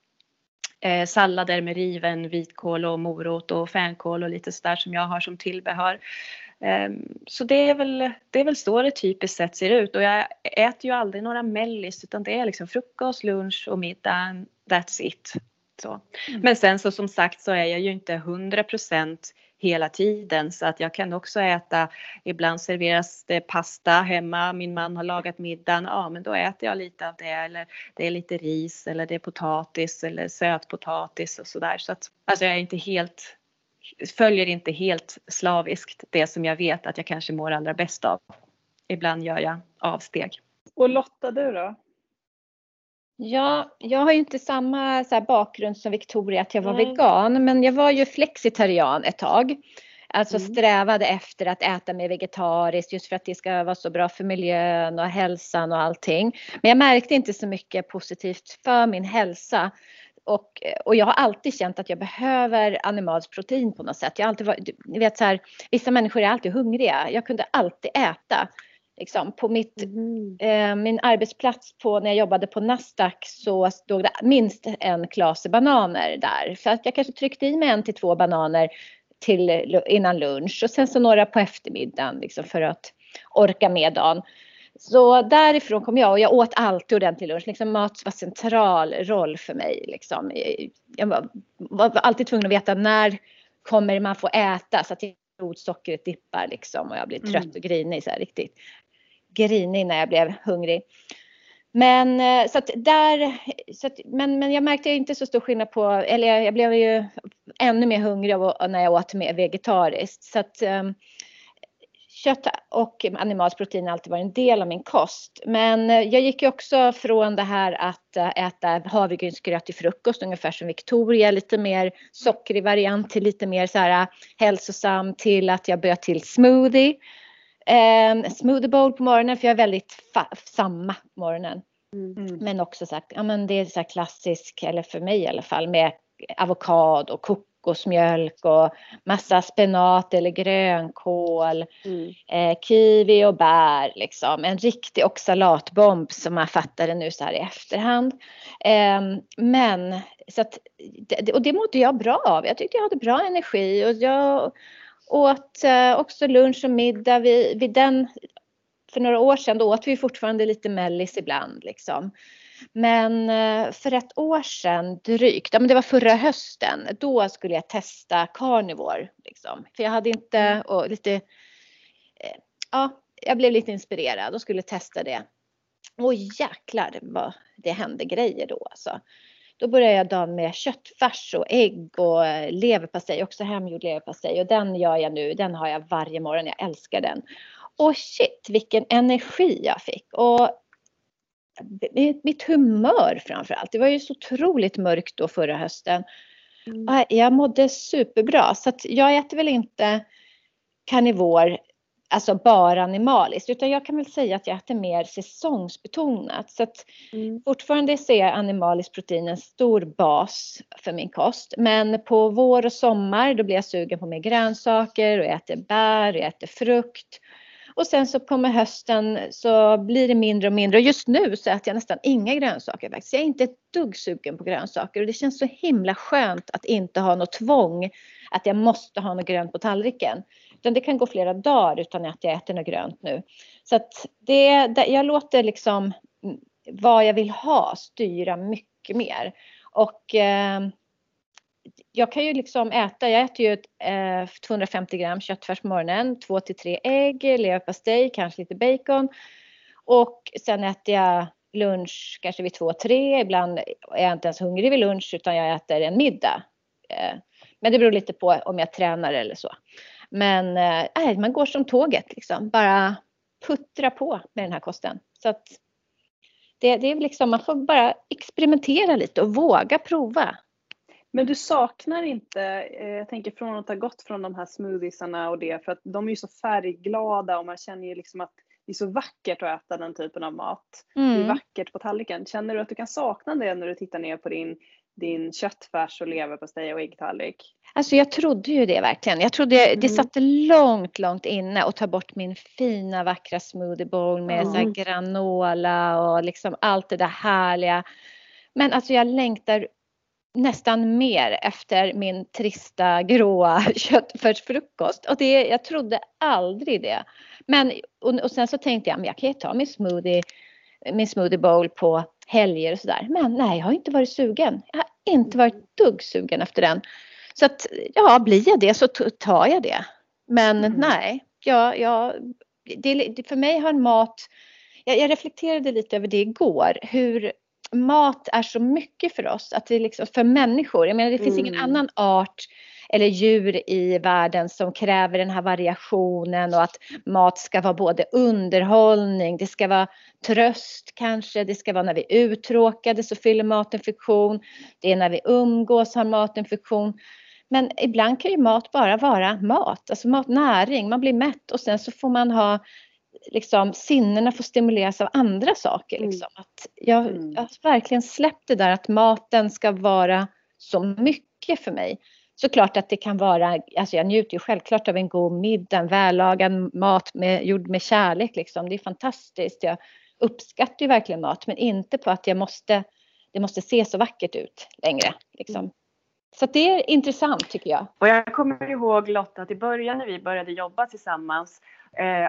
Eh, sallader med riven vitkål och morot och fänkål och lite sådär som jag har som tillbehör. Ehm, så det är, väl, det är väl så det typiskt sett ser ut och jag äter ju aldrig några mellis utan det är liksom frukost, lunch och middag. That's it. Så. Mm. Men sen så som sagt så är jag ju inte 100% hela tiden så att jag kan också äta, ibland serveras det pasta hemma, min man har lagat middagen, ja men då äter jag lite av det eller det är lite ris eller det är potatis eller sötpotatis och sådär så att alltså jag är inte helt följer inte helt slaviskt det som jag vet att jag kanske mår allra bäst av. Ibland gör jag avsteg. Och Lotta, du då? Ja, jag har ju inte samma så bakgrund som Victoria att jag var Nej. vegan, men jag var ju flexitarian ett tag. Alltså mm. strävade efter att äta mer vegetariskt just för att det ska vara så bra för miljön och hälsan och allting. Men jag märkte inte så mycket positivt för min hälsa. Och, och jag har alltid känt att jag behöver animaliskt protein på något sätt. Jag alltid varit, ni vet så här, vissa människor är alltid hungriga. Jag kunde alltid äta. Liksom. På mitt, mm. eh, min arbetsplats på, när jag jobbade på Nasdaq så stod det minst en klase bananer där. Så att jag kanske tryckte i mig en till två bananer till, innan lunch och sen så några på eftermiddagen liksom, för att orka med dagen. Så därifrån kom jag och jag åt alltid ordentlig lunch. Liksom mat var central roll för mig. Liksom. Jag var, var alltid tvungen att veta när kommer man få äta så att blodsockret dippar liksom och jag blir trött mm. och grinig så här riktigt grinig när jag blev hungrig. Men eh, så att där, så att, men, men jag märkte inte så stor skillnad på, eller jag, jag blev ju ännu mer hungrig när jag åt mer vegetariskt. Så att um, kött och animaliskt protein har alltid varit en del av min kost. Men eh, jag gick ju också från det här att eh, äta havregrynsgröt till frukost, ungefär som Victoria, lite mer sockrig variant till lite mer så här hälsosam till att jag började till smoothie. Eh, smoothie bowl på morgonen för jag är väldigt samma på morgonen. Mm. Men också så här, ja men det är så klassisk, eller för mig i alla fall, med avokado och kokosmjölk och massa spenat eller grönkål, mm. eh, kiwi och bär liksom. En riktig oxalatbomb som man fattar det nu så här i efterhand. Eh, men så att, och det mådde jag bra av. Jag tyckte jag hade bra energi och jag åt eh, också lunch och middag vid, vid den för några år sedan då åt vi fortfarande lite mellis ibland liksom. Men eh, för ett år sedan drygt, ja men det var förra hösten, då skulle jag testa carnivore. Liksom. För jag hade inte, mm. och lite, eh, ja, jag blev lite inspirerad och skulle testa det. Och jäklar vad det hände grejer då alltså. Då började jag dagen med köttfärs och ägg och eh, leverpastej, också hemgjord leverpastej. Och den gör jag nu, den har jag varje morgon, jag älskar den. Och shit vilken energi jag fick. Och mitt humör framför allt. Det var ju så otroligt mörkt då förra hösten. Mm. Jag mådde superbra så att jag äter väl inte karnivor alltså bara animaliskt. Utan jag kan väl säga att jag äter mer säsongsbetonat. Så att mm. fortfarande ser jag animaliskt protein en stor bas för min kost. Men på vår och sommar då blir jag sugen på mer grönsaker och jag äter bär och jag äter frukt. Och sen så kommer hösten så blir det mindre och mindre. Och just nu så äter jag nästan inga grönsaker faktiskt. Jag är inte ett dugg sugen på grönsaker och det känns så himla skönt att inte ha något tvång att jag måste ha något grönt på tallriken. Utan det kan gå flera dagar utan att jag äter något grönt nu. Så att det, jag låter liksom mm, vad jag vill ha styra mycket mer. Och eh, jag kan ju liksom äta, jag äter ju eh, 250 gram köttfärs på morgonen, 2 till 3 ägg, leverpastej, kanske lite bacon. Och sen äter jag lunch kanske vid 2-3, ibland är jag inte ens hungrig vid lunch utan jag äter en middag. Eh, men det beror lite på om jag tränar eller så. Men eh, man går som tåget liksom. Bara puttra på med den här kosten. Så att det, det är liksom, man får bara experimentera lite och våga prova. Men du saknar inte, eh, jag tänker från att ha gått från de här smoothiesarna och det, för att de är ju så färgglada och man känner ju liksom att det är så vackert att äta den typen av mat. Mm. Det är mm. vackert på tallriken. Känner du att du kan sakna det när du tittar ner på din din köttfärs och leverpastej och äggtallrik? Alltså jag trodde ju det verkligen. Jag trodde mm. det satt långt, långt inne att ta bort min fina vackra smoothie bowl med mm. så granola och liksom allt det där härliga. Men alltså jag längtar nästan mer efter min trista gråa köttfärsfrukost. Och det, jag trodde aldrig det. Men och, och sen så tänkte jag, men jag kan ju ta min smoothie, min smoothie bowl på helger och sådär. Men nej, jag har inte varit sugen. Jag har inte varit dugg sugen efter den. Så att ja, blir jag det så tar jag det. Men mm. nej, jag, jag, det, för mig har mat, jag, jag reflekterade lite över det igår, hur mat är så mycket för oss, att det liksom, för människor. Jag menar det finns mm. ingen annan art eller djur i världen som kräver den här variationen och att mat ska vara både underhållning, det ska vara tröst kanske, det ska vara när vi är uttråkade så fyller maten funktion, det är när vi umgås har maten funktion. Men ibland kan ju mat bara vara mat, alltså mat, näring, man blir mätt och sen så får man ha liksom sinnena får stimuleras av andra saker. Mm. Liksom. Mm. Att jag, jag har verkligen släppt det där att maten ska vara så mycket för mig. Såklart att det kan vara, alltså jag njuter ju självklart av en god middag, en vällagad mat med, gjord med kärlek liksom. Det är fantastiskt. Jag uppskattar ju verkligen mat men inte på att jag måste, det måste se så vackert ut längre. Liksom. Mm. Så det är intressant tycker jag. Och jag kommer ihåg Lotta att i början när vi började jobba tillsammans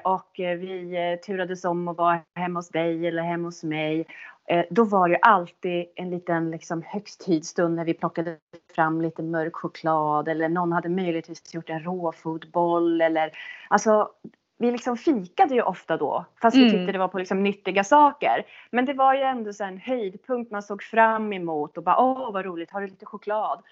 och vi eh, turades om att vara hemma hos dig eller hemma hos mig. Eh, då var det alltid en liten liksom, högtidsstund när vi plockade fram lite mörk choklad eller någon hade möjligtvis gjort en råfodboll eller alltså vi liksom fikade ju ofta då, fast vi mm. tyckte det var på liksom nyttiga saker. Men det var ju ändå så en höjdpunkt man såg fram emot och bara åh vad roligt, har du lite choklad?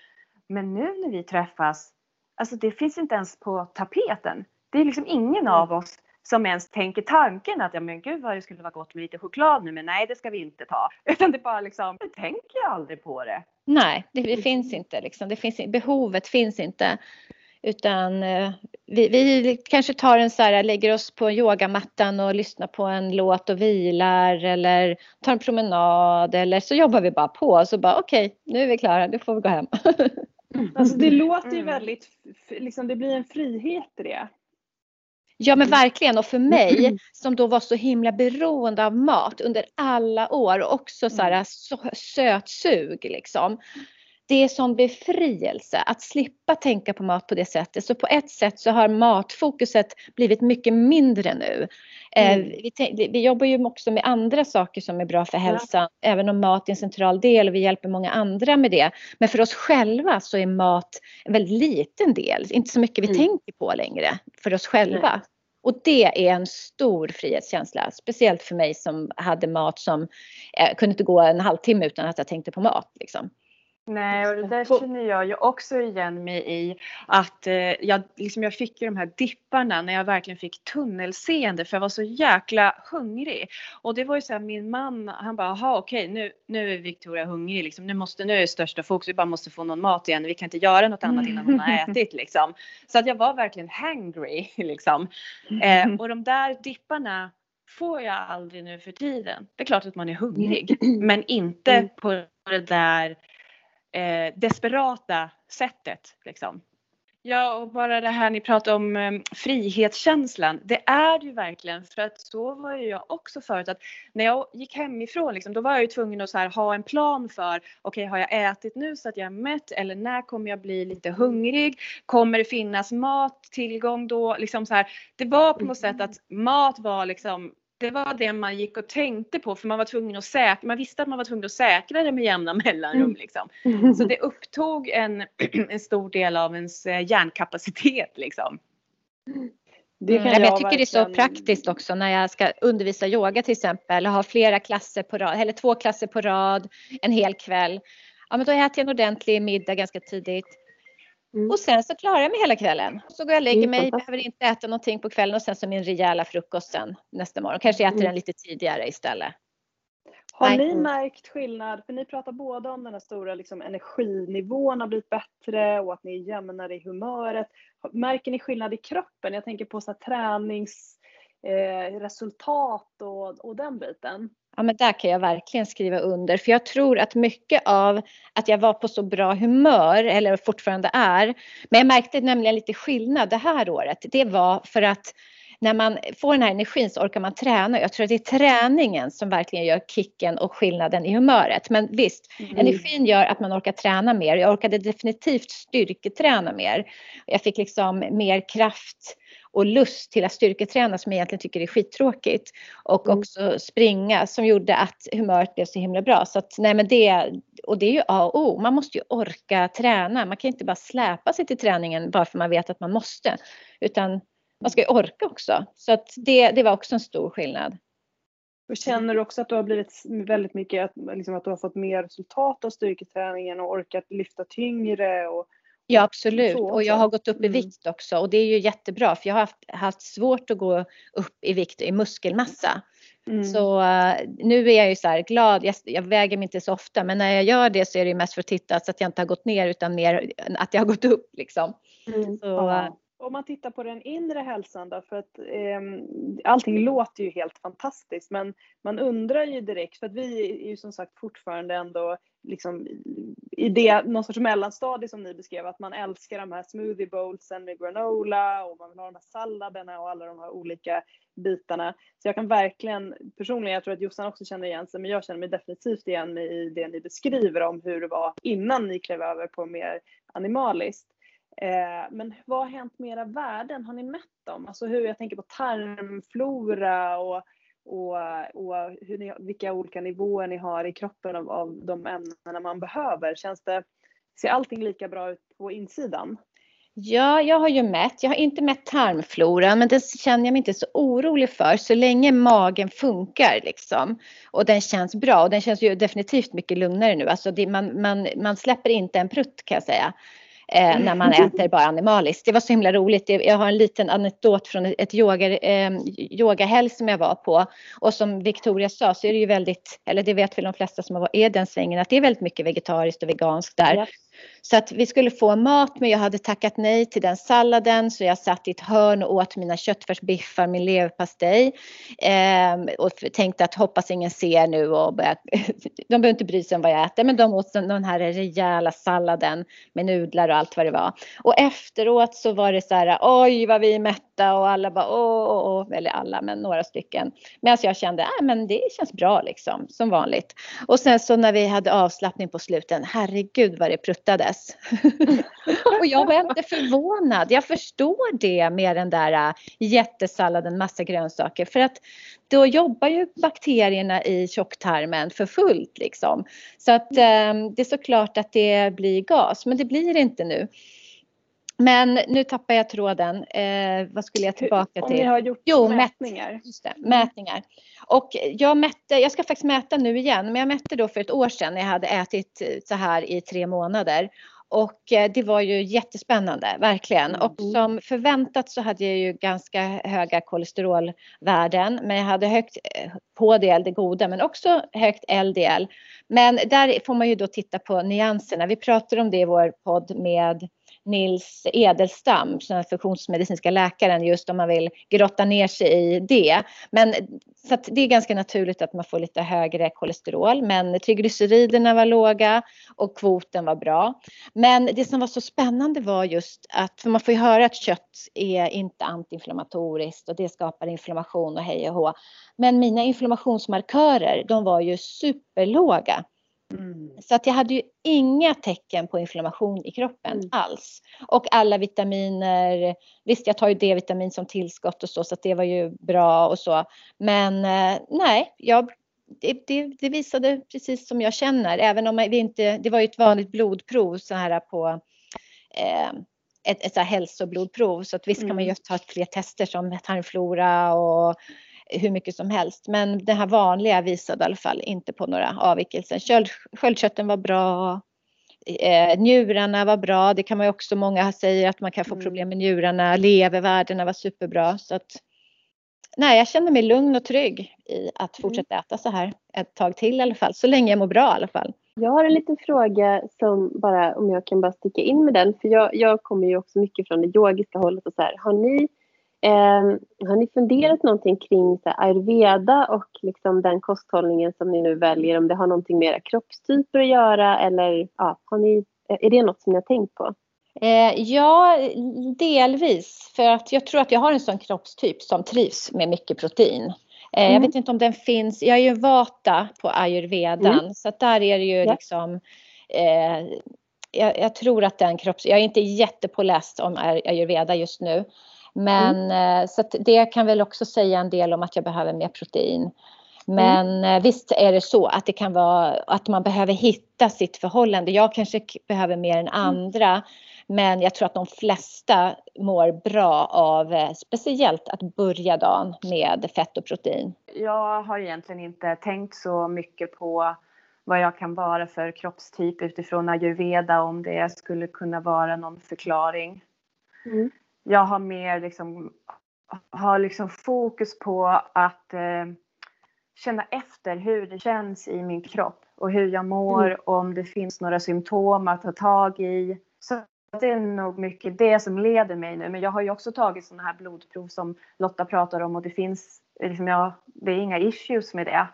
Men nu när vi träffas, alltså det finns inte ens på tapeten. Det är liksom ingen mm. av oss som ens tänker tanken att ja men gud vad det skulle vara gott med lite choklad nu men nej det ska vi inte ta. Utan det bara liksom, jag tänker aldrig på det. Nej, det, det finns inte liksom. Det finns, behovet finns inte. Utan eh, vi, vi, kanske tar en så här, lägger oss på yogamattan och lyssnar på en låt och vilar eller tar en promenad eller så jobbar vi bara på och så bara okej, okay, nu är vi klara, nu får vi gå hem. Alltså det låter ju mm. väldigt, liksom det blir en frihet i det. Ja men verkligen. Och för mig som då var så himla beroende av mat under alla år och också så här mm. sötsug liksom det är som befrielse att slippa tänka på mat på det sättet. Så på ett sätt så har matfokuset blivit mycket mindre nu. Eh, mm. vi, vi, jobbar ju också med andra saker som är bra för hälsan, ja. även om mat är en central del och vi hjälper många andra med det. Men för oss själva så är mat en väldigt liten del, inte så mycket vi mm. tänker på längre för oss själva. Nej. Och det är en stor frihetskänsla, speciellt för mig som hade mat som eh, kunde inte gå en halvtimme utan att jag tänkte på mat. Liksom. Nej, och det där känner jag ju också igen mig i. Att eh, jag, liksom jag fick ju de här dipparna när jag verkligen fick tunnelseende för jag var så jäkla hungrig. Och det var ju så här, min man han bara, jaha okej nu, nu är Victoria hungrig liksom. Nu måste, nu är det största fokus, vi bara måste få någon mat igen. Vi kan inte göra något annat innan hon har ätit liksom. Så att jag var verkligen hangry liksom. Eh, och de där dipparna får jag aldrig nu för tiden. Det är klart att man är hungrig, men inte mm. på det där eh, desperata sättet. Liksom. Ja, och bara det här ni pratar om eh, frihetskänslan. Det är det ju verkligen för att så var ju jag också förut att när jag gick hemifrån liksom, då var jag ju tvungen att här, ha en plan för okej, okay, har jag ätit nu så att jag är mätt eller när kommer jag bli lite hungrig? Kommer det finnas mat tillgång då? Liksom så här, det var på något sätt att mat var liksom det var det man gick och tänkte på för man var tvungen att säkra, man visste att man var tvungen att säkra det med jämna mellanrum mm. liksom. Så det upptog en, en stor del av ens eh, hjärnkapacitet liksom. Det kan mm, jag, jag tycker verkligen... det är så praktiskt också när jag ska undervisa yoga till exempel och ha flera klasser på rad, eller två klasser på rad en hel kväll. Ja men då äter jag en ordentlig middag ganska tidigt Mm. Och sen så klarar jag mig hela kvällen. Så går jag och lägger mig, behöver inte äta någonting på kvällen och sen så min rejäla frukost sen nästa morgon. Kanske äter mm. den lite tidigare istället. Har ni märkt skillnad, för ni pratar båda om den här stora liksom, energinivån har blivit bättre och att ni är jämnare i humöret. Märker ni skillnad i kroppen? Jag tänker på så träningsresultat eh, och, och den biten. Ja, men där kan jag verkligen skriva under. För jag tror att mycket av att jag var på så bra humör, eller fortfarande är, men jag märkte nämligen lite skillnad det här året. Det var för att när man får den här energin så orkar man träna. Jag tror att det är träningen som verkligen gör kicken och skillnaden i humöret. Men visst, mm. energin gör att man orkar träna mer. Jag orkade definitivt styrketräna mer. Jag fick liksom mer kraft och lust till att styrketräna som jag egentligen tycker är skittråkigt. Och mm. också springa som gjorde att humöret blev så himla bra. Så att, nej men det, och det är ju A och O. Man måste ju orka träna. Man kan inte bara släpa sig till träningen bara för man vet att man måste. Utan man ska ju orka också. Så att det, det var också en stor skillnad. Och känner du också att du har blivit väldigt mycket, att, liksom att du har fått mer resultat av styrketräningen och orkat lyfta tyngre? Och, ja absolut och jag har gått upp i mm. vikt också och det är ju jättebra för jag har haft, haft svårt att gå upp i vikt i muskelmassa. Mm. Så uh, nu är jag ju så här glad, jag, jag, väger mig inte så ofta men när jag gör det så är det mest för att titta så att jag inte har gått ner utan mer att jag har gått upp liksom. Mm. Så, uh, om man tittar på den inre hälsan då, för att eh, allting låter ju helt fantastiskt men man undrar ju direkt, för att vi är ju som sagt fortfarande ändå liksom i det, någon sorts mellanstadie som ni beskrev, att man älskar de här smoothie bowlsen med granola och man vill ha de här salladerna och alla de här olika bitarna. Så jag kan verkligen, personligen, jag tror att Jossan också känner igen sig, men jag känner mig definitivt igen mig i det ni beskriver om hur det var innan ni klev över på mer animaliskt. Eh, men vad har hänt med era värden? Har ni mätt dem? Alltså hur, jag tänker på tarmflora och, och, och hur ni, vilka olika nivåer ni har i kroppen av, av de ämnena man behöver. Känns det, ser allting lika bra ut på insidan? Ja, jag har ju mätt. Jag har inte mätt tarmfloran, men det känner jag mig inte så orolig för så länge magen funkar liksom. Och den känns bra och den känns ju definitivt mycket lugnare nu. Alltså det, man, man, man släpper inte en prutt kan jag säga eh, när man äter bara animaliskt. Det var så himla roligt. Jag har en liten anekdot från ett yoga, eh, yogahelg som jag var på. Och som Victoria sa så är det ju väldigt, eller det vet väl de flesta som är den svängen, att det är väldigt mycket vegetariskt och veganskt där. Yes. Så att vi skulle få mat men jag hade tackat nej till den salladen så jag satt i ett hörn och åt mina köttfärsbiffar, min leverpastej. Eh, och tänkte att hoppas ingen ser nu och börja, de behöver inte bry sig om vad jag äter men de åt den här rejäla salladen med nudlar och allt vad det var. Och efteråt så var det så här oj vad vi är mätta och alla bara åh, åh, åh. eller alla men några stycken. Medan jag kände äh, men det känns bra liksom som vanligt. Och sen så när vi hade avslappning på sluten, herregud vad det pruttade hittades. och jag var inte förvånad. Jag förstår det med den där äh, jättesalladen, massa grönsaker. För att då jobbar ju bakterierna i tjocktarmen för fullt liksom. Så att eh, det är såklart att det blir gas, men det blir det inte nu. Men nu tappar jag tråden. Eh, vad skulle jag tillbaka till? Om ni har gjort jo, mätningar. Det, mätningar. Och jag mätte, jag ska faktiskt mäta nu igen, men jag mätte då för ett år sedan när jag hade ätit så här i tre månader. Och eh, det var ju jättespännande, verkligen. Och mm. som förväntat så hade jag ju ganska höga kolesterolvärden. Men jag hade högt HDL, eh, det goda, men också högt LDL. Men där får man ju då titta på nyanserna. Vi pratade om det i vår podd med Nils Edelstam, den funktionsmedicinska läkaren, just om man vill grotta ner sig i det. Men så det är ganska naturligt att man får lite högre kolesterol, men triglyceriderna var låga och kvoten var bra. Men det som var så spännande var just att, för man får ju höra att kött är inte antiinflammatoriskt och det skapar inflammation och hej och hå. Men mina inflammationsmarkörer, de var ju superlåga. Mm. Så att jag hade ju inga tecken på inflammation i kroppen mm. alls. Och alla vitaminer, visst jag tar ju D-vitamin som tillskott och så, så att det var ju bra och så. Men eh, nej, jag, det, det, det, visade precis som jag känner, även om vi inte, det var ju ett vanligt blodprov så här på eh, ett, ett så hälsoblodprov så att visst kan man ju mm. ta fler tester som tarmflora och hur mycket som helst. Men det här vanliga visade i alla fall inte på några avvikelser. Sköld, sköldkörteln var bra. Eh, njurarna var bra. Det kan man ju också, många säger att man kan få mm. problem med njurarna. Levervärdena var superbra. Så att, nej, jag känner mig lugn och trygg i att mm. fortsätta äta så här ett tag till i alla fall. Så länge jag mår bra i alla fall. Jag har en liten fråga som bara, om jag kan bara sticka in med den. För jag, jag kommer ju också mycket från det yogiska hållet och så här. Har ni har ni funderat någonting kring så ayurveda och liksom den kosthållningen som ni nu väljer? Om det har någonting med era kroppstyper att göra eller ja, har ni, är det något som ni har tänkt på? Eh, ja, delvis. För att jag tror att jag har en sån kroppstyp som trivs med mycket protein. Eh, mm. Jag vet inte om den finns. Jag är ju vata på ayurvedan mm. så där är det ju ja. liksom eh, jag, jag, tror att den kropps... Jag är inte jättepåläst om ayurveda just nu. Men mm. så det kan väl också säga en del om att jag behöver mer protein. Men mm. visst är det så att det kan vara att man behöver hitta sitt förhållande. Jag kanske behöver mer än mm. andra. Mm. Men jag tror att de flesta mår bra av eh, speciellt att börja dagen med fett och protein. Jag har egentligen inte tänkt så mycket på vad jag kan vara för kroppstyp utifrån ayurveda om det skulle kunna vara någon förklaring. Mm. Jag har mer liksom, har liksom fokus på att eh, känna efter hur det känns i min kropp och hur jag mår mm. och om det finns några symptom att ta tag i. Så det är nog mycket det som leder mig nu. Men jag har ju också tagit sådana här blodprov som Lotta pratar om och det finns liksom jag, det är inga issues med det.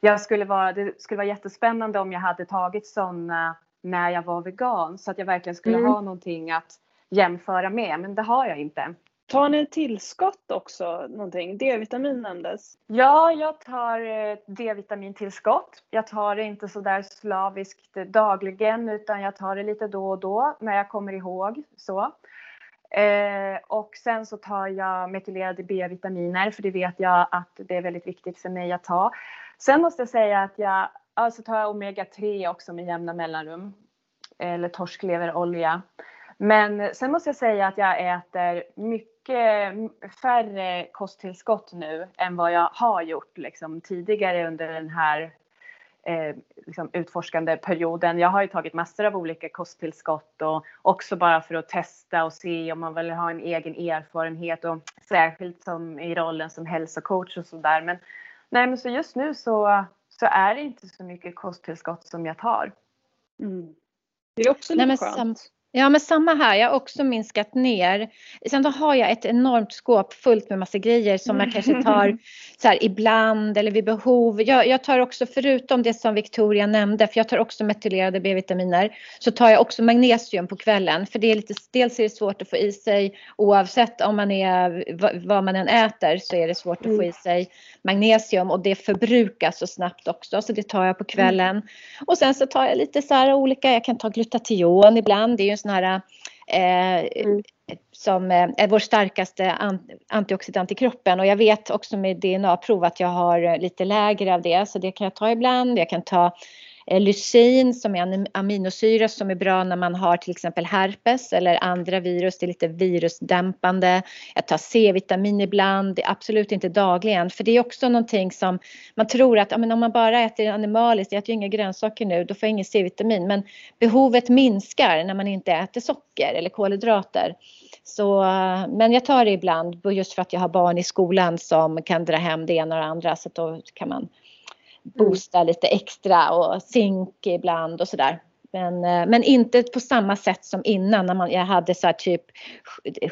Jag skulle vara, det skulle vara jättespännande om jag hade tagit sådana när jag var vegan så att jag verkligen skulle mm. ha någonting att jämföra med. Men det har jag inte. Tar ni tillskott också någonting? D-vitamin nämndes. Ja, jag tar eh, D-vitamintillskott. Jag tar det inte så där slaviskt dagligen utan jag tar det lite då och då när jag kommer ihåg så. Eh, och sen så tar jag metylerade B-vitaminer för det vet jag att det är väldigt viktigt för mig att ta. Sen måste jag säga att jag alltså tar omega 3 också med jämna mellanrum. Eller torskleverolja. Men sen måste jag säga att jag äter mycket färre kosttillskott nu än vad jag har gjort liksom, tidigare under den här eh, liksom, utforskande perioden. Jag har ju tagit massor av olika kosttillskott och också bara för att testa och se om man vill ha en egen erfarenhet och särskilt som i rollen som hälsocoach och sådär. Men, nej, men så just nu så, så är det inte så mycket kosttillskott som jag tar. Mm. Det är också lite nej, skönt. Ja men samma här, jag har också minskat ner. Sen då har jag ett enormt skåp fullt med massa grejer som jag kanske tar så här, ibland eller vid behov. Jag, jag, tar också förutom det som Victoria nämnde, för jag tar också metylerade B-vitaminer, så tar jag också magnesium på kvällen. För det är lite, dels är det svårt att få i sig oavsett om man är, vad man än äter så är det svårt att få i mm. sig magnesium och det förbrukas så snabbt också så det tar jag på kvällen. Mm. Och sen så tar jag lite så här olika, jag kan ta glutation ibland, det är ju sån här eh, mm. som eh, är vår starkaste antioxidant i kroppen och jag vet också med DNA-prov att jag har lite lägre av det så det kan jag ta ibland. Jag kan ta Eh, Eh, lysin som är en aminosyra som är bra när man har till exempel herpes eller andra virus. Det är lite virusdämpande. Jag tar C-vitamin ibland, det är absolut inte dagligen. För det är också någonting som man tror att ja, men om man bara äter animaliskt, jag äter ju inga grönsaker nu, då får jag ingen C-vitamin. Men behovet minskar när man inte äter socker eller kolhydrater. Så, men jag tar det ibland just för att jag har barn i skolan som kan dra hem det ena och det andra så då kan man boosta lite extra och zink ibland och sådär. Men, eh, men inte på samma sätt som innan när man, jag hade så typ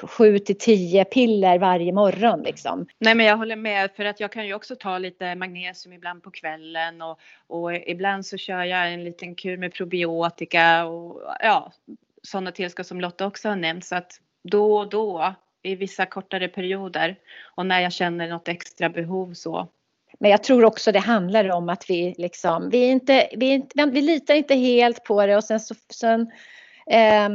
7 till 10 piller varje morgon liksom. Nej men jag håller med för att jag kan ju också ta lite magnesium ibland på kvällen och, och ibland så kör jag en liten kur med probiotika och ja sådana tillskott som Lotta också har nämnt så att då och då i vissa kortare perioder och när jag känner något extra behov så men jag tror också det handlar om att vi liksom, vi, inte, vi, inte, vi litar inte helt på det och sen så, sen, eh,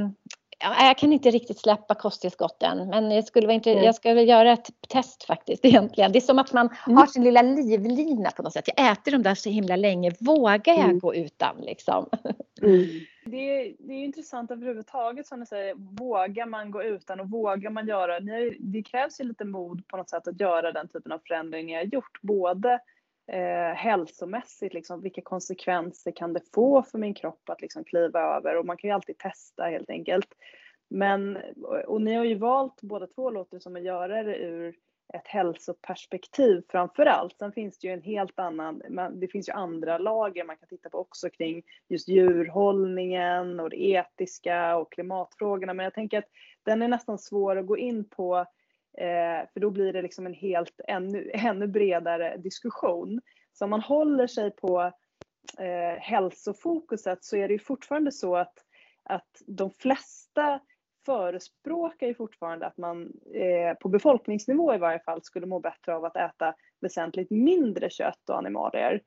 jag kan inte riktigt släppa kosttillskotten men jag skulle, vara inte, mm. jag skulle göra ett test faktiskt egentligen. Det är som att man mm. har sin lilla livlina på något sätt. Jag äter dem där så himla länge. Vågar jag mm. gå utan liksom? Mm. Det, är, det är intressant överhuvudtaget som du säger. Vågar man gå utan och vågar man göra? Det krävs ju lite mod på något sätt att göra den typen av förändringar jag gjort. Både eh, hälsomässigt, liksom, vilka konsekvenser kan det få för min kropp att liksom kliva över? Och man kan ju alltid testa helt enkelt. Men, och ni har ju valt båda två låter som att göra det ur ett hälsoperspektiv framför allt. Sen finns det ju en helt annan, det finns ju andra lager man kan titta på också kring just djurhållningen och det etiska och klimatfrågorna. Men jag tänker att den är nästan svår att gå in på eh, för då blir det liksom en helt ännu, ännu bredare diskussion. Så om man håller sig på eh, hälsofokuset så är det ju fortfarande så att, att de flesta förespråkar ju fortfarande att man eh, på befolkningsnivå i varje fall skulle må bättre av att äta väsentligt mindre kött och animalier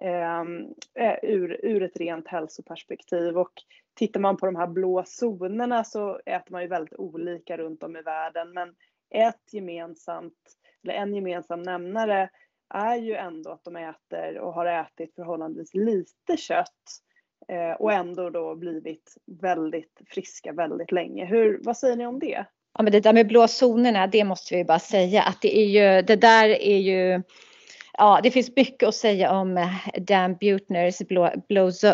ehm, eh, ur, ur ett rent hälsoperspektiv. Och tittar man på de här blå zonerna så äter man ju väldigt olika runt om i världen. Men ett gemensamt, eller en gemensam nämnare är ju ändå att de äter och har ätit förhållandevis lite kött eh, och ändå då blivit väldigt friska väldigt länge. Hur, vad säger ni om det? Ja, men det där med blå zonerna, det måste vi bara säga att det är ju, det där är ju Ja, det finns mycket att säga om eh, Dan Butners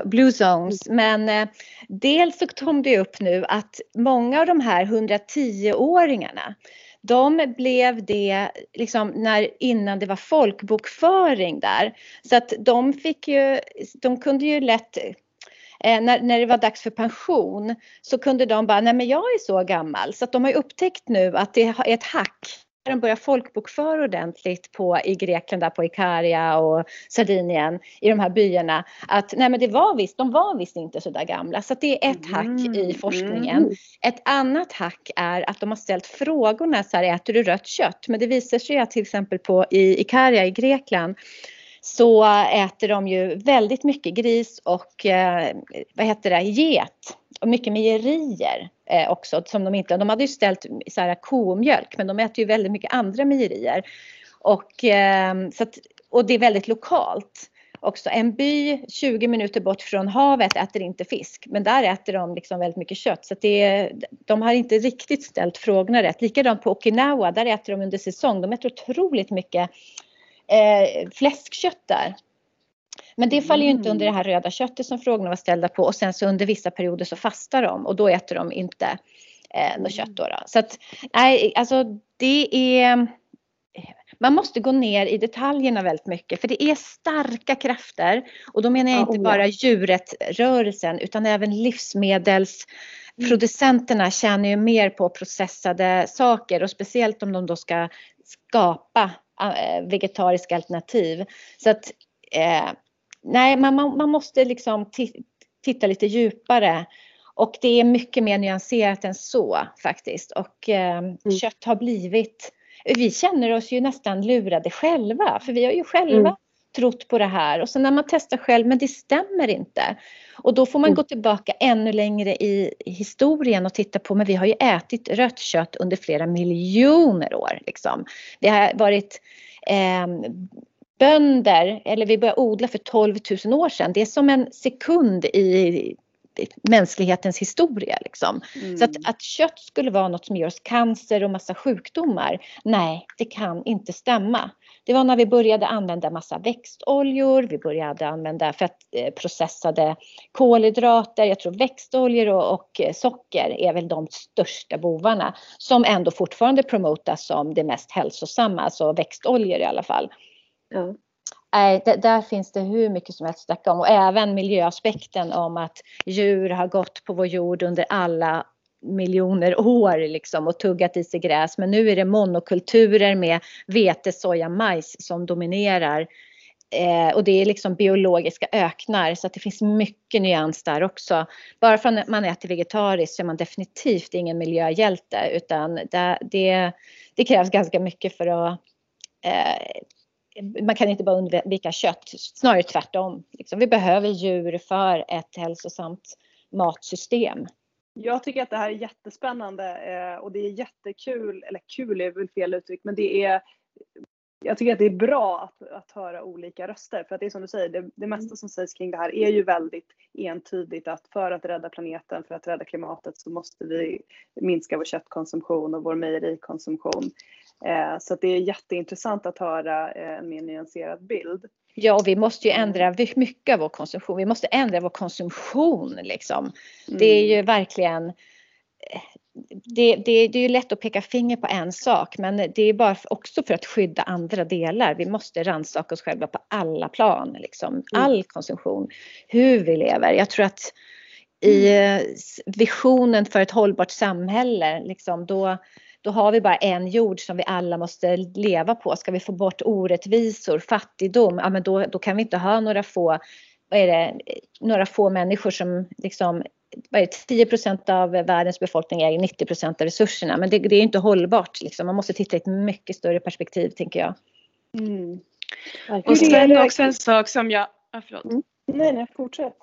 Blue Zones, men eh, dels så kom det upp nu att många av de här 110-åringarna, de blev det liksom när, innan det var folkbokföring där. Så att de fick ju, de kunde ju lätt Eh, när, när det var dags för pension så kunde de bara, nej men jag är så gammal. Så att de har upptäckt nu att det är ett hack de börjar folkbokföra ordentligt på, i Grekland, där på Ikaria och Sardinien, i de här byarna, att nej men det var visst, de var visst inte så där gamla. Så det är ett mm. hack i forskningen. Mm. Ett annat hack är att de har ställt frågorna så här, äter du rött kött? Men det visar sig att till exempel på i Ikaria i Grekland så äter de ju väldigt mycket gris och eh, vad heter det, get och mycket mejerier eh, också som de inte, de hade ju ställt så här komjölk men de äter ju väldigt mycket andra mejerier. Och, eh, så att, och det är väldigt lokalt också. En by 20 minuter bort från havet äter inte fisk men där äter de liksom väldigt mycket kött så att det, de har inte riktigt ställt frågorna rätt. Likadant på Okinawa, där äter de under säsong, de äter otroligt mycket eh, fläskkött där. Men det faller ju inte under det här röda köttet som frågorna var ställda på. Och sen så under vissa perioder så fastar de. Och då äter de inte eh, något kött då, då. Så att nej, alltså det är man måste gå ner i detaljerna väldigt mycket. För det är starka krafter. Och då menar jag inte bara djurrättrörelsen utan även livsmedelsproducenterna tjänar ju mer på processade saker. Och speciellt om de då ska skapa Eh, vegetariska alternativ. Så att eh, nej, man, man, man, måste liksom titta lite djupare. Och det är mycket mer nyanserat än så faktiskt. Och eh, mm. kött har blivit, vi känner oss ju nästan lurade själva. För vi har ju själva mm. trott på det här. Och så när man testar själv, men det stämmer inte. Och då får man mm. gå tillbaka ännu längre i historien och titta på, men vi har ju ätit rött kött under flera miljoner år. Liksom. Det har varit eh, bönder, eller vi började odla för 12 000 år sedan. Det är som en sekund i mänsklighetens historia. Liksom. Mm. Så att, att kött skulle vara något som ger oss cancer och massa sjukdomar, nej, det kan inte stämma. Det var när vi började använda massa växtoljor, vi började använda fett, eh, kolhydrater, jag tror växtoljor och, och, eh, socker är väl de största bovarna som ändå fortfarande promotas som det mest hälsosamma, alltså växtoljor i alla fall. Ja. Eh, Nej, där finns det hur mycket som helst att snacka om och även miljöaspekten om att djur har gått på vår jord under alla miljoner år liksom och tuggat i sig gräs. Men nu är det monokulturer med vete, soja, majs som dominerar. Eh, och det är liksom biologiska öknar så att det finns mycket nyans där också. Bara för att man äter vegetariskt så är man definitivt ingen miljöhjälte utan det, det, det krävs ganska mycket för att eh, man kan inte bara undvika kött, snarare tvärtom. Liksom, vi behöver djur för ett hälsosamt matsystem. Jag tycker att det här är jättespännande eh, och det är jättekul, eller kul är väl fel uttryck, men det är jag tycker att det är bra att, att höra olika röster för att det är som du säger, det, det mesta som sägs kring det här är ju väldigt entydigt att för att rädda planeten, för att rädda klimatet så måste vi minska vår köttkonsumtion och vår mejerikonsumtion. Eh, så det är jätteintressant att höra eh, en mer nyanserad bild. Ja, och vi måste ju ändra mm. mycket av vår konsumtion. Vi måste ändra vår konsumtion liksom. Mm. Det är ju verkligen eh, det, det, det är ju lätt att peka finger på en sak men det är bara också för att skydda andra delar. Vi måste rannsaka oss själva på alla plan, liksom. Mm. all konsumtion, hur vi lever. Jag tror att i visionen för ett hållbart samhälle, liksom, då, då har vi bara en jord som vi alla måste leva på. Ska vi få bort orättvisor, fattigdom, ja men då, då kan vi inte ha några få, vad är det, några få människor som liksom vad är det, 10% av världens befolkning äger 90% av resurserna. Men det, det är inte hållbart. Liksom. Man måste titta i ett mycket större perspektiv, tänker jag. Mm. Och sen också en sak som jag... Ah, förlåt. Mm. Nej, nej, fortsätt.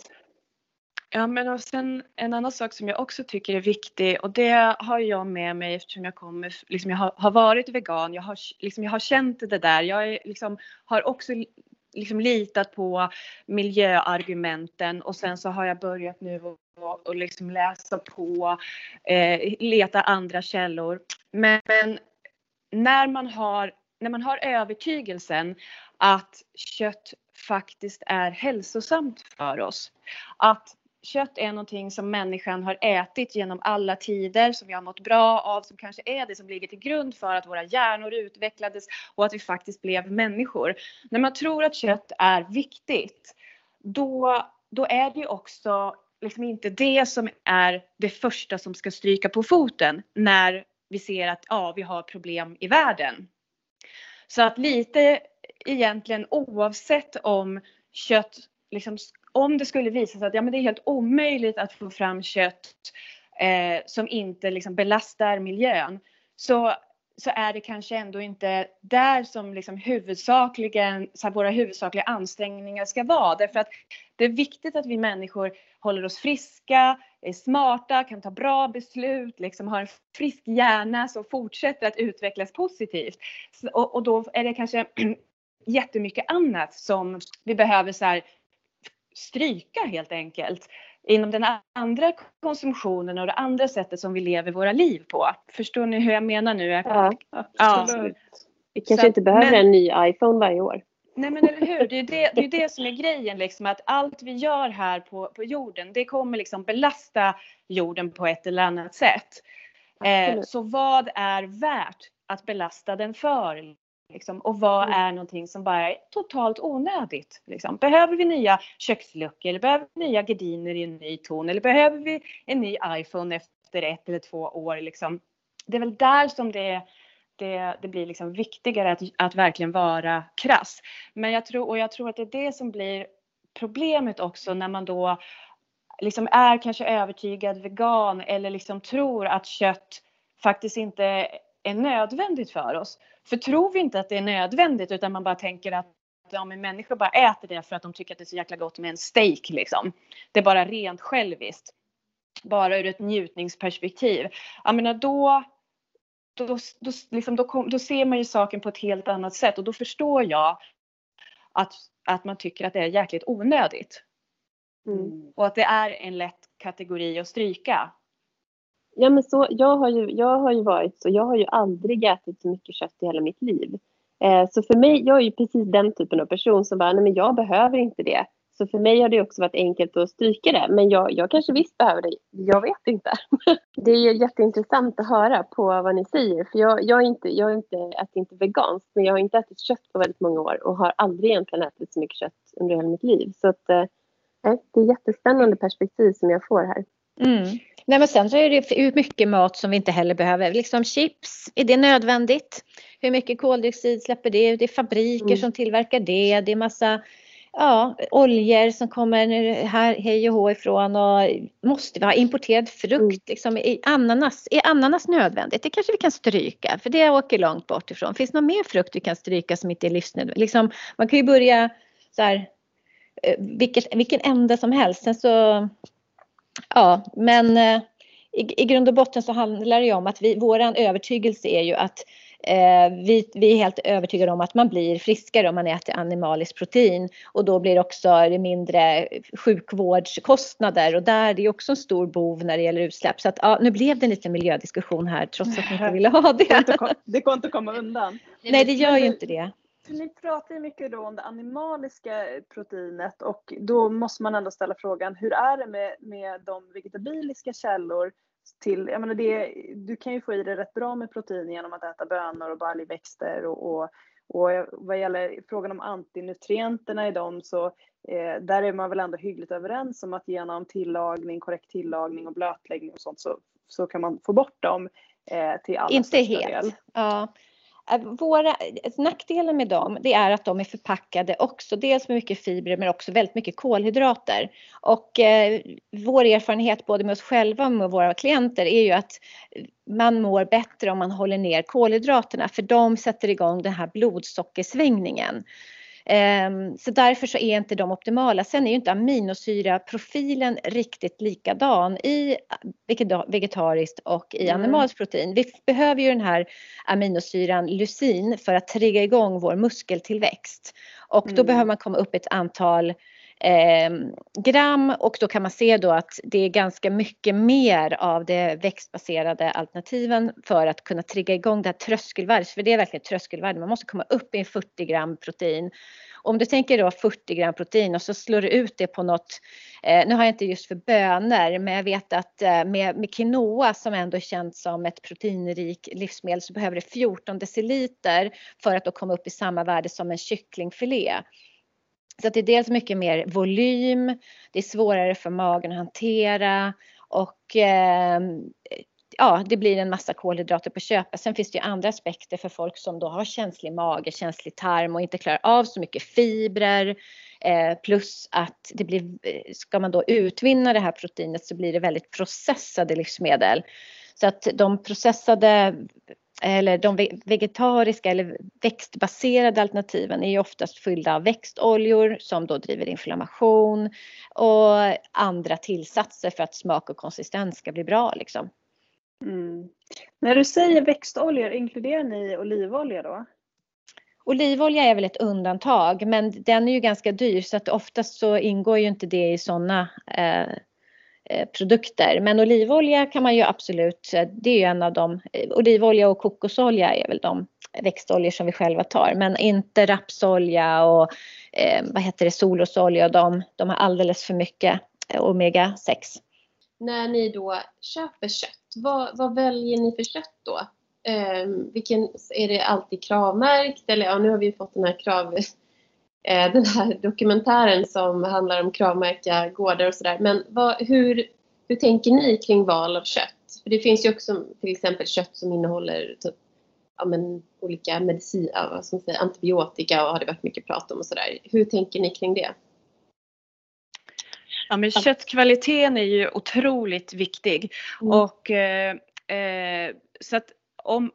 Ja, men och sen en annan sak som jag också tycker är viktig och det har jag med mig eftersom jag kommer, liksom jag har, har varit vegan, jag har, liksom, jag har känt det där. Jag är, liksom, har också liksom litat på miljöargumenten och sen så har jag börjat nu och, och liksom läsa på, eh, leta andra källor. Men, men när man har när man har övertygelsen att kött faktiskt är hälsosamt för oss. Att kött är någonting som människan har ätit genom alla tider, som vi har mått bra av, som kanske är det som ligger till grund för att våra hjärnor utvecklades och att vi faktiskt blev människor. När man tror att kött är viktigt, då, då är det ju också liksom inte det som är det första som ska stryka på foten när vi ser att ja, vi har problem i världen. Så att lite egentligen oavsett om kött liksom om det skulle visa sig att ja, men det är helt omöjligt att få fram kött eh, som inte liksom belastar miljön så, så är det kanske ändå inte där som liksom huvudsakligen, så våra huvudsakliga ansträngningar ska vara. Därför att det är viktigt att vi människor håller oss friska, är smarta, kan ta bra beslut, liksom har en frisk hjärna som fortsätter att utvecklas positivt. Och, och då är det kanske jättemycket annat som vi behöver så här, stryka helt enkelt inom den andra konsumtionen och det andra sättet som vi lever våra liv på. Förstår ni hur jag menar nu? Ja, absolut. Ja. Vi kanske Så, inte behöver men, en ny iPhone varje år. Nej men eller hur, det är det, det är det som är grejen liksom att allt vi gör här på, på jorden det kommer liksom belasta jorden på ett eller annat sätt. Eh, så vad är värt att belasta den för? Liksom, och vad mm. är någonting som bara är totalt onödigt? Liksom? Behöver vi nya köksluckor? Eller behöver vi nya gardiner i en ny ton? Eller behöver vi en ny iPhone efter ett eller två år? Liksom? Det är väl där som det, det, det blir liksom viktigare att, att verkligen vara krass. Men jag tror, och jag tror att det är det som blir problemet också när man då liksom är kanske övertygad vegan eller liksom tror att kött faktiskt inte är nödvändigt för oss. För tror vi inte att det är nödvändigt utan man bara tänker att ja, men människor bara äter det för att de tycker att det är så jäkla gott med en steak liksom. Det är bara rent själviskt. Bara ur ett njutningsperspektiv. Jag menar då, då, då, liksom, då, kom, då ser man ju saken på ett helt annat sätt och då förstår jag att, att man tycker att det är jäkligt onödigt. Mm. Och att det är en lätt kategori att stryka. Ja, men så, jag, har ju, jag har ju varit så. Jag har ju aldrig ätit så mycket kött i hela mitt liv. Eh, så för mig, jag är ju precis den typen av person som bara, nej men jag behöver inte det. Så för mig har det också varit enkelt att stryka det. Men jag, jag kanske visst behöver det. Jag vet inte. det är jätteintressant att höra på vad ni säger. För jag, jag, är inte, jag är inte, äter inte veganskt. Men jag har inte ätit kött på väldigt många år. Och har aldrig egentligen ätit så mycket kött under hela mitt liv. Så att, eh, det är jättespännande perspektiv som jag får här. Mm. Nej, men sen så är det ju mycket mat som vi inte heller behöver. Liksom chips, är det nödvändigt? Hur mycket koldioxid släpper det? Det är fabriker mm. som tillverkar det. Det är massa ja, oljor som kommer här hej och hå ifrån och måste vi ha importerad frukt mm. liksom i ananas. Är ananas nödvändigt? Det kanske vi kan stryka för det åker långt bort ifrån. Finns det någon mer frukt vi kan stryka som inte är livsnödvändigt? Liksom, man kan ju börja så här, eh, vilket, vilken ände som helst. Sen så Ja, men eh, i, i grund och botten så handlar det ju om att vi, våran övertygelse är ju att eh, vi, vi är helt övertygade om att man blir friskare om man äter animaliskt protein och då blir också det mindre sjukvårdskostnader och där är det också en stor bov när det gäller utsläpp. Så att ja, nu blev det en liten miljödiskussion här trots att ni inte ville ha det. Det går inte att komma undan. Nej, det gör ju inte det. Ni pratar ju mycket då om det animaliska proteinet och då måste man ändå ställa frågan hur är det med, med de vegetabiliska källor till, jag menar det, du kan ju få i dig rätt bra med protein genom att äta bönor och baljväxter och, och, och vad gäller frågan om antinutrienterna i dem så eh, där är man väl ändå hyggligt överens om att genom tillagning, korrekt tillagning och blötläggning och sånt så, så kan man få bort dem eh, till allra Inte helt. Del. Ja. Äh, våra, alltså nackdelen med dem det är att de är förpackade också dels med mycket fibrer men också väldigt mycket kolhydrater. Och eh, vår erfarenhet både med oss själva och med våra klienter är ju att man mår bättre om man håller ner kolhydraterna för de sätter igång den här blodsockersvängningen. Ehm, så därför så är inte de optimala. Sen är ju inte aminosyraprofilen riktigt likadan i vegetariskt och i mm. animaliskt protein. Vi behöver ju den här aminosyran lysin för att trigga igång vår muskeltillväxt. Och då mm. behöver man komma upp ett antal eh, gram och då kan man se då att det är ganska mycket mer av de växtbaserade alternativen för att kunna trigga igång det här tröskelvärdet. För det är verkligen tröskelvärde. Man måste komma upp i 40 gram protein. Om du tänker då 40 gram protein och så slår du ut det på något, eh, nu har jag inte just för bönor, men jag vet att eh, med, med quinoa som ändå är känt som ett proteinrik livsmedel så behöver det 14 deciliter för att då komma upp i samma värde som en kycklingfilé. Så att det är dels mycket mer volym, det är svårare för magen att hantera och eh, ja, det blir en massa kolhydrater på köpet. Sen finns det ju andra aspekter för folk som då har känslig mage, känslig tarm och inte klarar av så mycket fibrer. Eh, plus att det blir, ska man då utvinna det här proteinet så blir det väldigt processade livsmedel. Så att de processade eller de vegetariska eller växtbaserade alternativen är ju oftast fyllda av växtoljor som då driver inflammation och andra tillsatser för att smak och konsistens ska bli bra liksom. Mm. När du säger växtoljor, inkluderar ni olivolja då? Olivolja är väl ett undantag men den är ju ganska dyr så att oftast så ingår ju inte det i sådana eh, Eh, produkter. Men olivolja kan man ju absolut, eh, det är ju en av de, eh, olivolja och kokosolja är väl de växtoljor som vi själva tar. Men inte rapsolja och eh, vad heter det, solrosolja de, de har alldeles för mycket omega 6. När ni då köper kött, vad, vad väljer ni för kött då? Eh, vilken, är det alltid kravmärkt eller ja, nu har vi fått den här krav den här dokumentären som handlar om kravmärkta gårdar och sådär. Men vad, hur, hur tänker ni kring val av kött? För det finns ju också till exempel kött som innehåller typ, ja, men, olika medicin, vad ska man säga, antibiotika och har det varit mycket prat om och sådär. Hur tänker ni kring det? Ja, men köttkvaliteten är ju otroligt viktig mm. och eh, eh, så att om,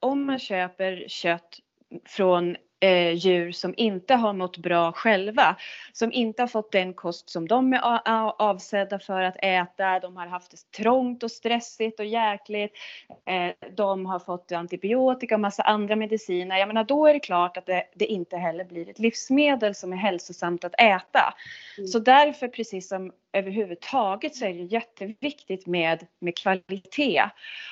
om man köper kött från eh, djur som inte har mått bra själva. Som inte har fått den kost som de är avsedda för att äta. De har haft det trångt och stressigt och jäkligt. Eh, de har fått antibiotika och massa andra mediciner. Jag menar då är det klart att det, det inte heller blir ett livsmedel som är hälsosamt att äta. Mm. Så därför precis som överhuvudtaget så är det jätteviktigt med, med kvalitet.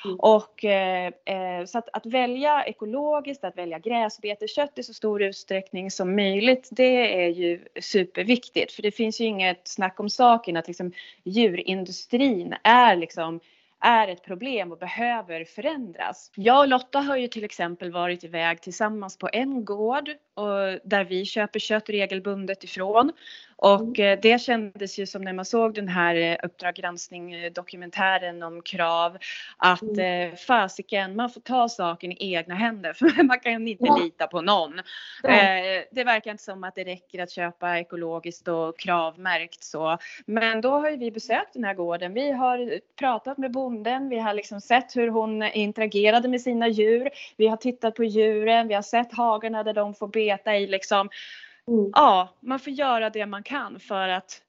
Mm. Och eh, eh, så att, att, välja ekologiskt, att välja gräsbeteskött i så stor utsträckning som möjligt, det är ju superviktigt. För det finns ju inget snack om saken att liksom djurindustrin är liksom är ett problem och behöver förändras. Jag och Lotta har ju till exempel varit iväg tillsammans på en gård och där vi köper kött regelbundet ifrån. Och mm. eh, det kändes ju som när man såg den här eh, Uppdrag granskning eh, dokumentären om krav att mm. fasiken, man får ta saken i egna händer för man kan inte ja. lita på någon. Ja. Det verkar inte som att det räcker att köpa ekologiskt och kravmärkt så. Men då har ju vi besökt den här gården. Vi har pratat med bonden. Vi har liksom sett hur hon interagerade med sina djur. Vi har tittat på djuren. Vi har sett hagarna där de får beta i liksom. Mm. Ja, man får göra det man kan för att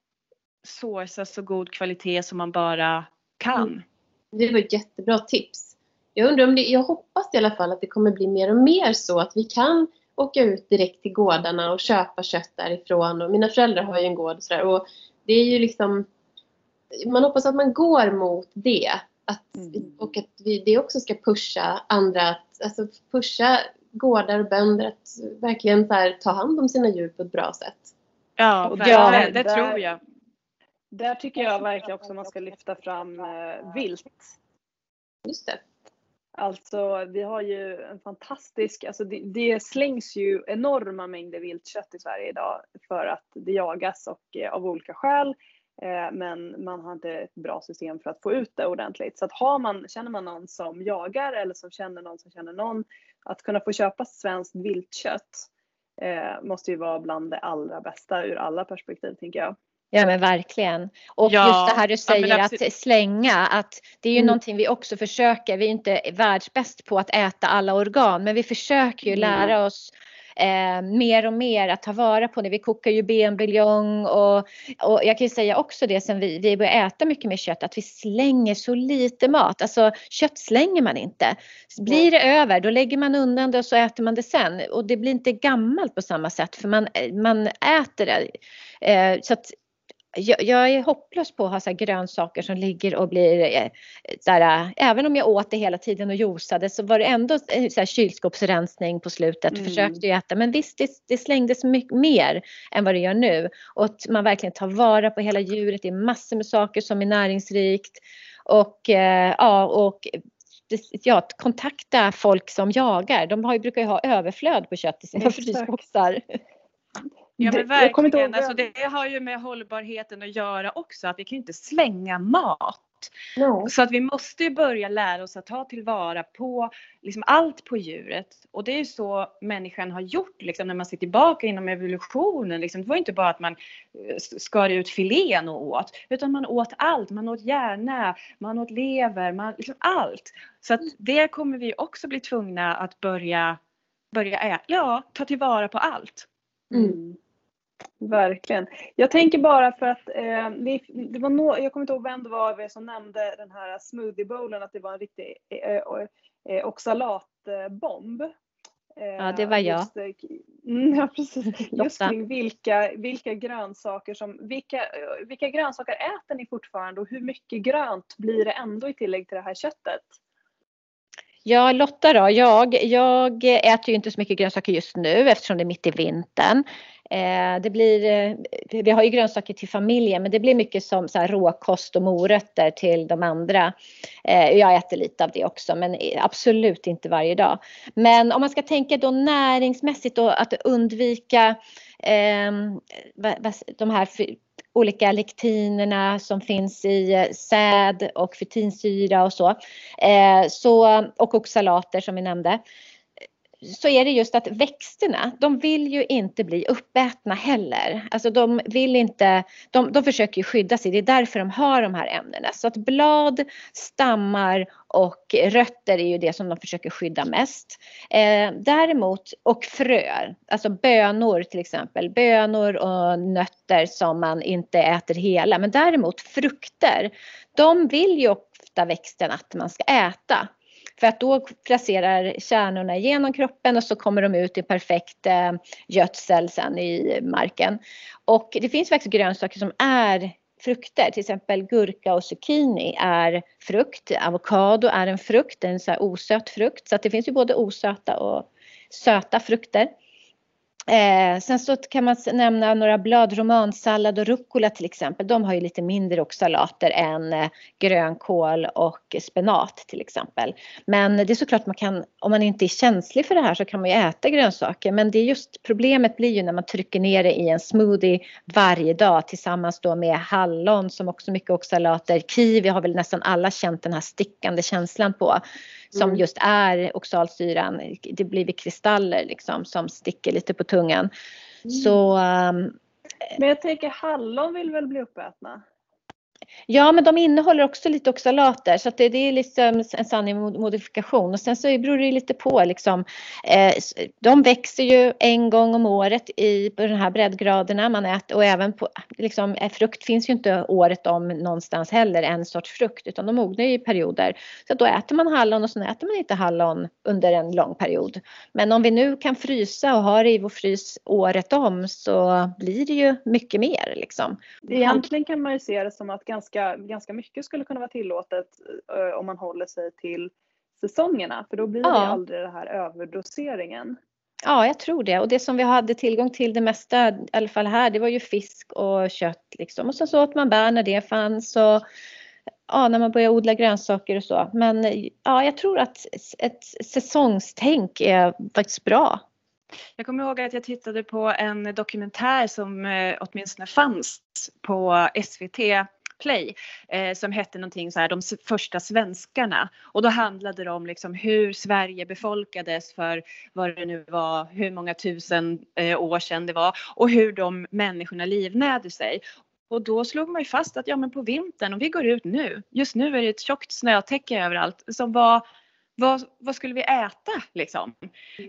sourca så god kvalitet som man bara kan. Mm. Det var ett jättebra tips. Jag undrar om det, jag hoppas i alla fall att det kommer bli mer och mer så att vi kan åka ut direkt till gårdarna och köpa kött därifrån. Och mina föräldrar har ju en gård och sådär. Och det är ju liksom, man hoppas att man går mot det. Att, mm. Och att vi, det också ska pusha andra, alltså pusha gårdar och bönder att verkligen så här, ta hand om sina djur på ett bra sätt. Ja, ja det, det tror jag. Där tycker jag verkligen också man ska lyfta fram eh, vilt. Just det. Alltså vi har ju en fantastisk, alltså det, det, slängs ju enorma mängder viltkött i Sverige idag för att det jagas och eh, av olika skäl. Eh, men man har inte ett bra system för att få ut det ordentligt. Så att har man, känner man någon som jagar eller som känner någon som känner någon, att kunna få köpa svenskt viltkött eh, måste ju vara bland det allra bästa ur alla perspektiv tänker jag. Ja men verkligen. Och ja, just det här du säger ja, att slänga, att det är ju mm. någonting vi också försöker. Vi är inte världsbäst på att äta alla organ men vi försöker ju mm. lära oss eh, mer och mer att ta vara på det. Vi kokar ju benbuljong och, och jag kan ju säga också det sen vi, vi börjar äta mycket mer kött att vi slänger så lite mat. Alltså kött slänger man inte. Blir det över då lägger man undan det och så äter man det sen och det blir inte gammalt på samma sätt för man, man äter det. Eh, så att jag, jag, är hopplös på att ha så grönsaker som ligger och blir eh, där, även om jag åt det hela tiden och juicade så var det ändå så här kylskåpsrensning på slutet. Mm. Försökte äta men visst det, det slängdes mycket mer än vad det gör nu och att man verkligen tar vara på hela djuret. Det är massor med saker som är näringsrikt och eh, ja och ja, kontakta folk som jagar. De har, brukar ju ha överflöd på kött i sina frysboxar. Ja men verkligen. Alltså, det har ju med hållbarheten att göra också. Att vi kan inte slänga mat. No. Så att vi måste börja lära oss att ta tillvara på liksom allt på djuret. Och det är så människan har gjort liksom, när man ser tillbaka inom evolutionen. Liksom. Det var inte bara att man eh, skar ut filén och åt. Utan man åt allt. Man åt hjärna, man åt lever, man, liksom allt. Så att det kommer vi också bli tvungna att börja, börja äta. Ja, ta tillvara på allt. Mm. Verkligen. Jag tänker bara för att eh, det, det, var no, jag kommer inte ihåg vem det var som nämnde den här smoothiebowlen att det var en riktig eh, eh, eh oxalatbomb. ja, det var jag. Just, eh, mm, ja, precis. Just kring vilka, vilka grönsaker som, vilka, vilka grönsaker äter ni fortfarande och hur mycket grönt blir det ändå i tillägg till det här köttet? Ja, Lotta då. Jag, jag äter ju inte så mycket grönsaker just nu eftersom det är mitt i vintern. Eh, det blir, eh, vi har ju grönsaker till familjen men det blir mycket som så här råkost och morötter till de andra. Eh, jag äter lite av det också men absolut inte varje dag. Men om man ska tänka då näringsmässigt och att undvika eh, de här olika lektinerna som finns i eh, säd och fytinsyra och så. Eh, så och oxalater som vi nämnde så är det just att växterna, de vill ju inte bli uppätna heller. Alltså de vill inte, de, de försöker ju skydda sig, det är därför de har de här ämnena. Så att blad, stammar och rötter är ju det som de försöker skydda mest. Eh, däremot, och fröer, alltså bönor till exempel, bönor och nötter som man inte äter hela. Men däremot frukter, de vill ju ofta växten att man ska äta. För att då placerar kärnorna genom kroppen och så kommer de ut i perfekt eh, gödsel sen i marken. Och det finns faktiskt grönsaker som är frukter, till exempel gurka och zucchini är frukt. Avokado är en frukt, en så osöt frukt. Så att det finns ju både osöta och söta frukter. Eh, sen så kan man nämna några blad, romansallad och rucola till exempel. De har ju lite mindre oxalater än eh, grönkål och spenat till exempel. Men det är såklart man kan, om man inte är känslig för det här så kan man ju äta grönsaker. Men det är just problemet blir ju när man trycker ner det i en smoothie varje dag tillsammans då med hallon som också mycket oxalater. Kiwi har väl nästan alla känt den här stickande känslan på som mm. just är oxalsyran. Det blir kristaller liksom som sticker lite på tungan. Mm. Så um, men jag tänker hallon vill väl bli uppätna? Ja, men de innehåller också lite oxalater så att det, det är liksom en sanning modifikation och sen så beror det lite på liksom. Eh, de växer ju en gång om året i på de här breddgraderna man äter och även på liksom eh, frukt finns ju inte året om någonstans heller en sorts frukt utan de mognar ju i perioder. Så då äter man hallon och sen äter man inte hallon under en lång period. Men om vi nu kan frysa och ha det i vår frys året om så blir det ju mycket mer liksom. Egentligen kan man ju se det som att ganska, ganska mycket skulle kunna vara tillåtet uh, om man håller sig till säsongerna för då blir ja. det aldrig den här överdoseringen. Ja, jag tror det. Och det som vi hade tillgång till det mesta, i alla fall här, det var ju fisk och kött liksom. Och sen så åt man bär när det fanns och ja, när man började odla grönsaker och så. Men ja, jag tror att ett säsongstänk är faktiskt bra. Jag kommer ihåg att jag tittade på en dokumentär som eh, åtminstone fanns på SVT Play eh, som hette någonting så här de första svenskarna och då handlade det om liksom hur Sverige befolkades för vad det nu var, hur många tusen eh, år sedan det var och hur de människorna livnärde sig. Och då slog man ju fast att ja men på vintern, om vi går ut nu, just nu är det ett tjockt snötäcke överallt som var vad, vad skulle vi äta liksom?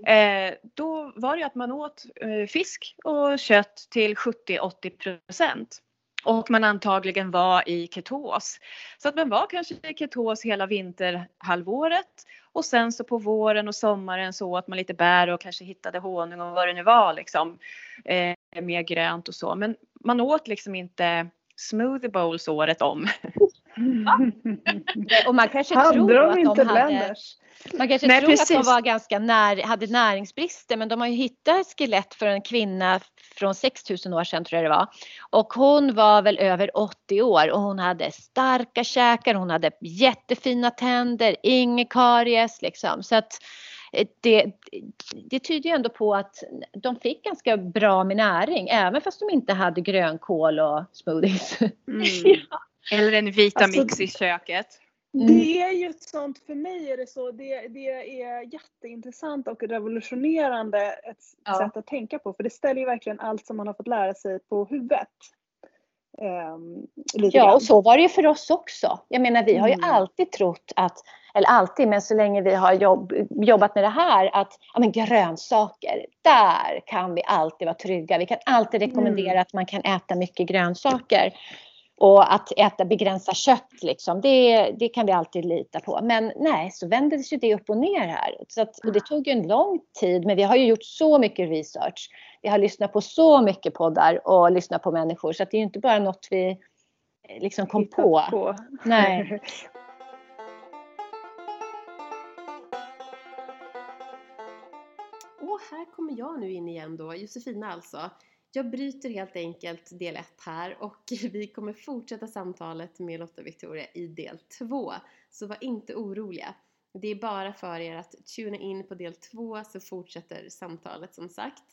Eh, då var det att man åt eh, fisk och kött till 70-80 procent. Och man antagligen var i ketos. Så att man var kanske i ketos hela vinterhalvåret. Och sen så på våren och sommaren så åt man lite bär och kanske hittade honung och vad det nu var liksom. Eh, mer grönt och så. Men man åt liksom inte smoothie bowls året om. och man kanske hade tror de att inte de hade, blenders? man kanske Nej, tror att precis. de var ganska när, hade näringsbrister men de har ju hittat ett skelett för en kvinna från 6000 år sedan tror jag det var. Och hon var väl över 80 år och hon hade starka käkar, hon hade jättefina tänder, ingen karies liksom. Så att eh, det, det tyder ju ändå på att de fick ganska bra med näring även fast de inte hade grönkål och smoothies. Mm. Eller en vita Alltså- mix i köket. Det är ju ett sånt, för mig är det så, det, det är jätteintressant och revolutionerande ett Ja. sätt att tänka på. För det ställer ju verkligen allt som man har fått lära sig på huvudet. Lite Ja, grann. och så var det ju för oss också. Jag menar, vi har ju Mm. alltid trott att, eller alltid, men så länge vi har jobb, jobbat med det här, att ja, men grönsaker, där kan vi alltid vara trygga. Vi kan alltid rekommendera Mm. att man kan äta mycket grönsaker. Och att äta begränsa kött, liksom, det, det kan vi alltid lita på. Men nej, så vändes ju det upp och ner här. Så att, och det tog ju en lång tid, men vi har ju gjort så mycket research. Vi har lyssnat på så mycket poddar och lyssnat på människor, så det är ju inte bara något vi eh, liksom kom på. på. Nej. Och här kommer jag nu in igen då, Josefina alltså. Jag bryter helt enkelt del 1 här och vi kommer fortsätta samtalet med Lotta och Victoria i del 2. Så var inte oroliga. Det är bara för er att tuna in på del 2 så fortsätter samtalet som sagt.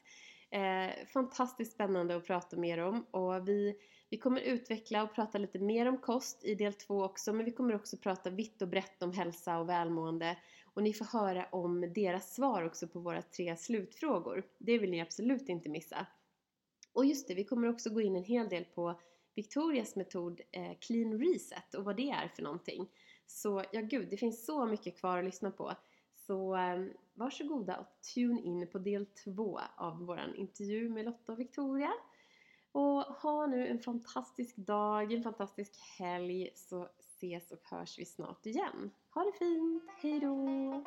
Eh, fantastiskt spännande att prata mer om och vi, vi kommer utveckla och prata lite mer om kost i del 2 också men vi kommer också prata vitt och brett om hälsa och välmående och ni får höra om deras svar också på våra tre slutfrågor. Det vill ni absolut inte missa. Och just det, vi kommer också gå in en hel del på Victorias metod eh, Clean Reset och vad det är för någonting. Så ja gud, det finns så mycket kvar att lyssna på. Så eh, varsågoda och tune in på del två av våran intervju med Lotta och Victoria. Och ha nu en fantastisk dag, en fantastisk helg så ses och hörs vi snart igen. Ha det fint, hejdå!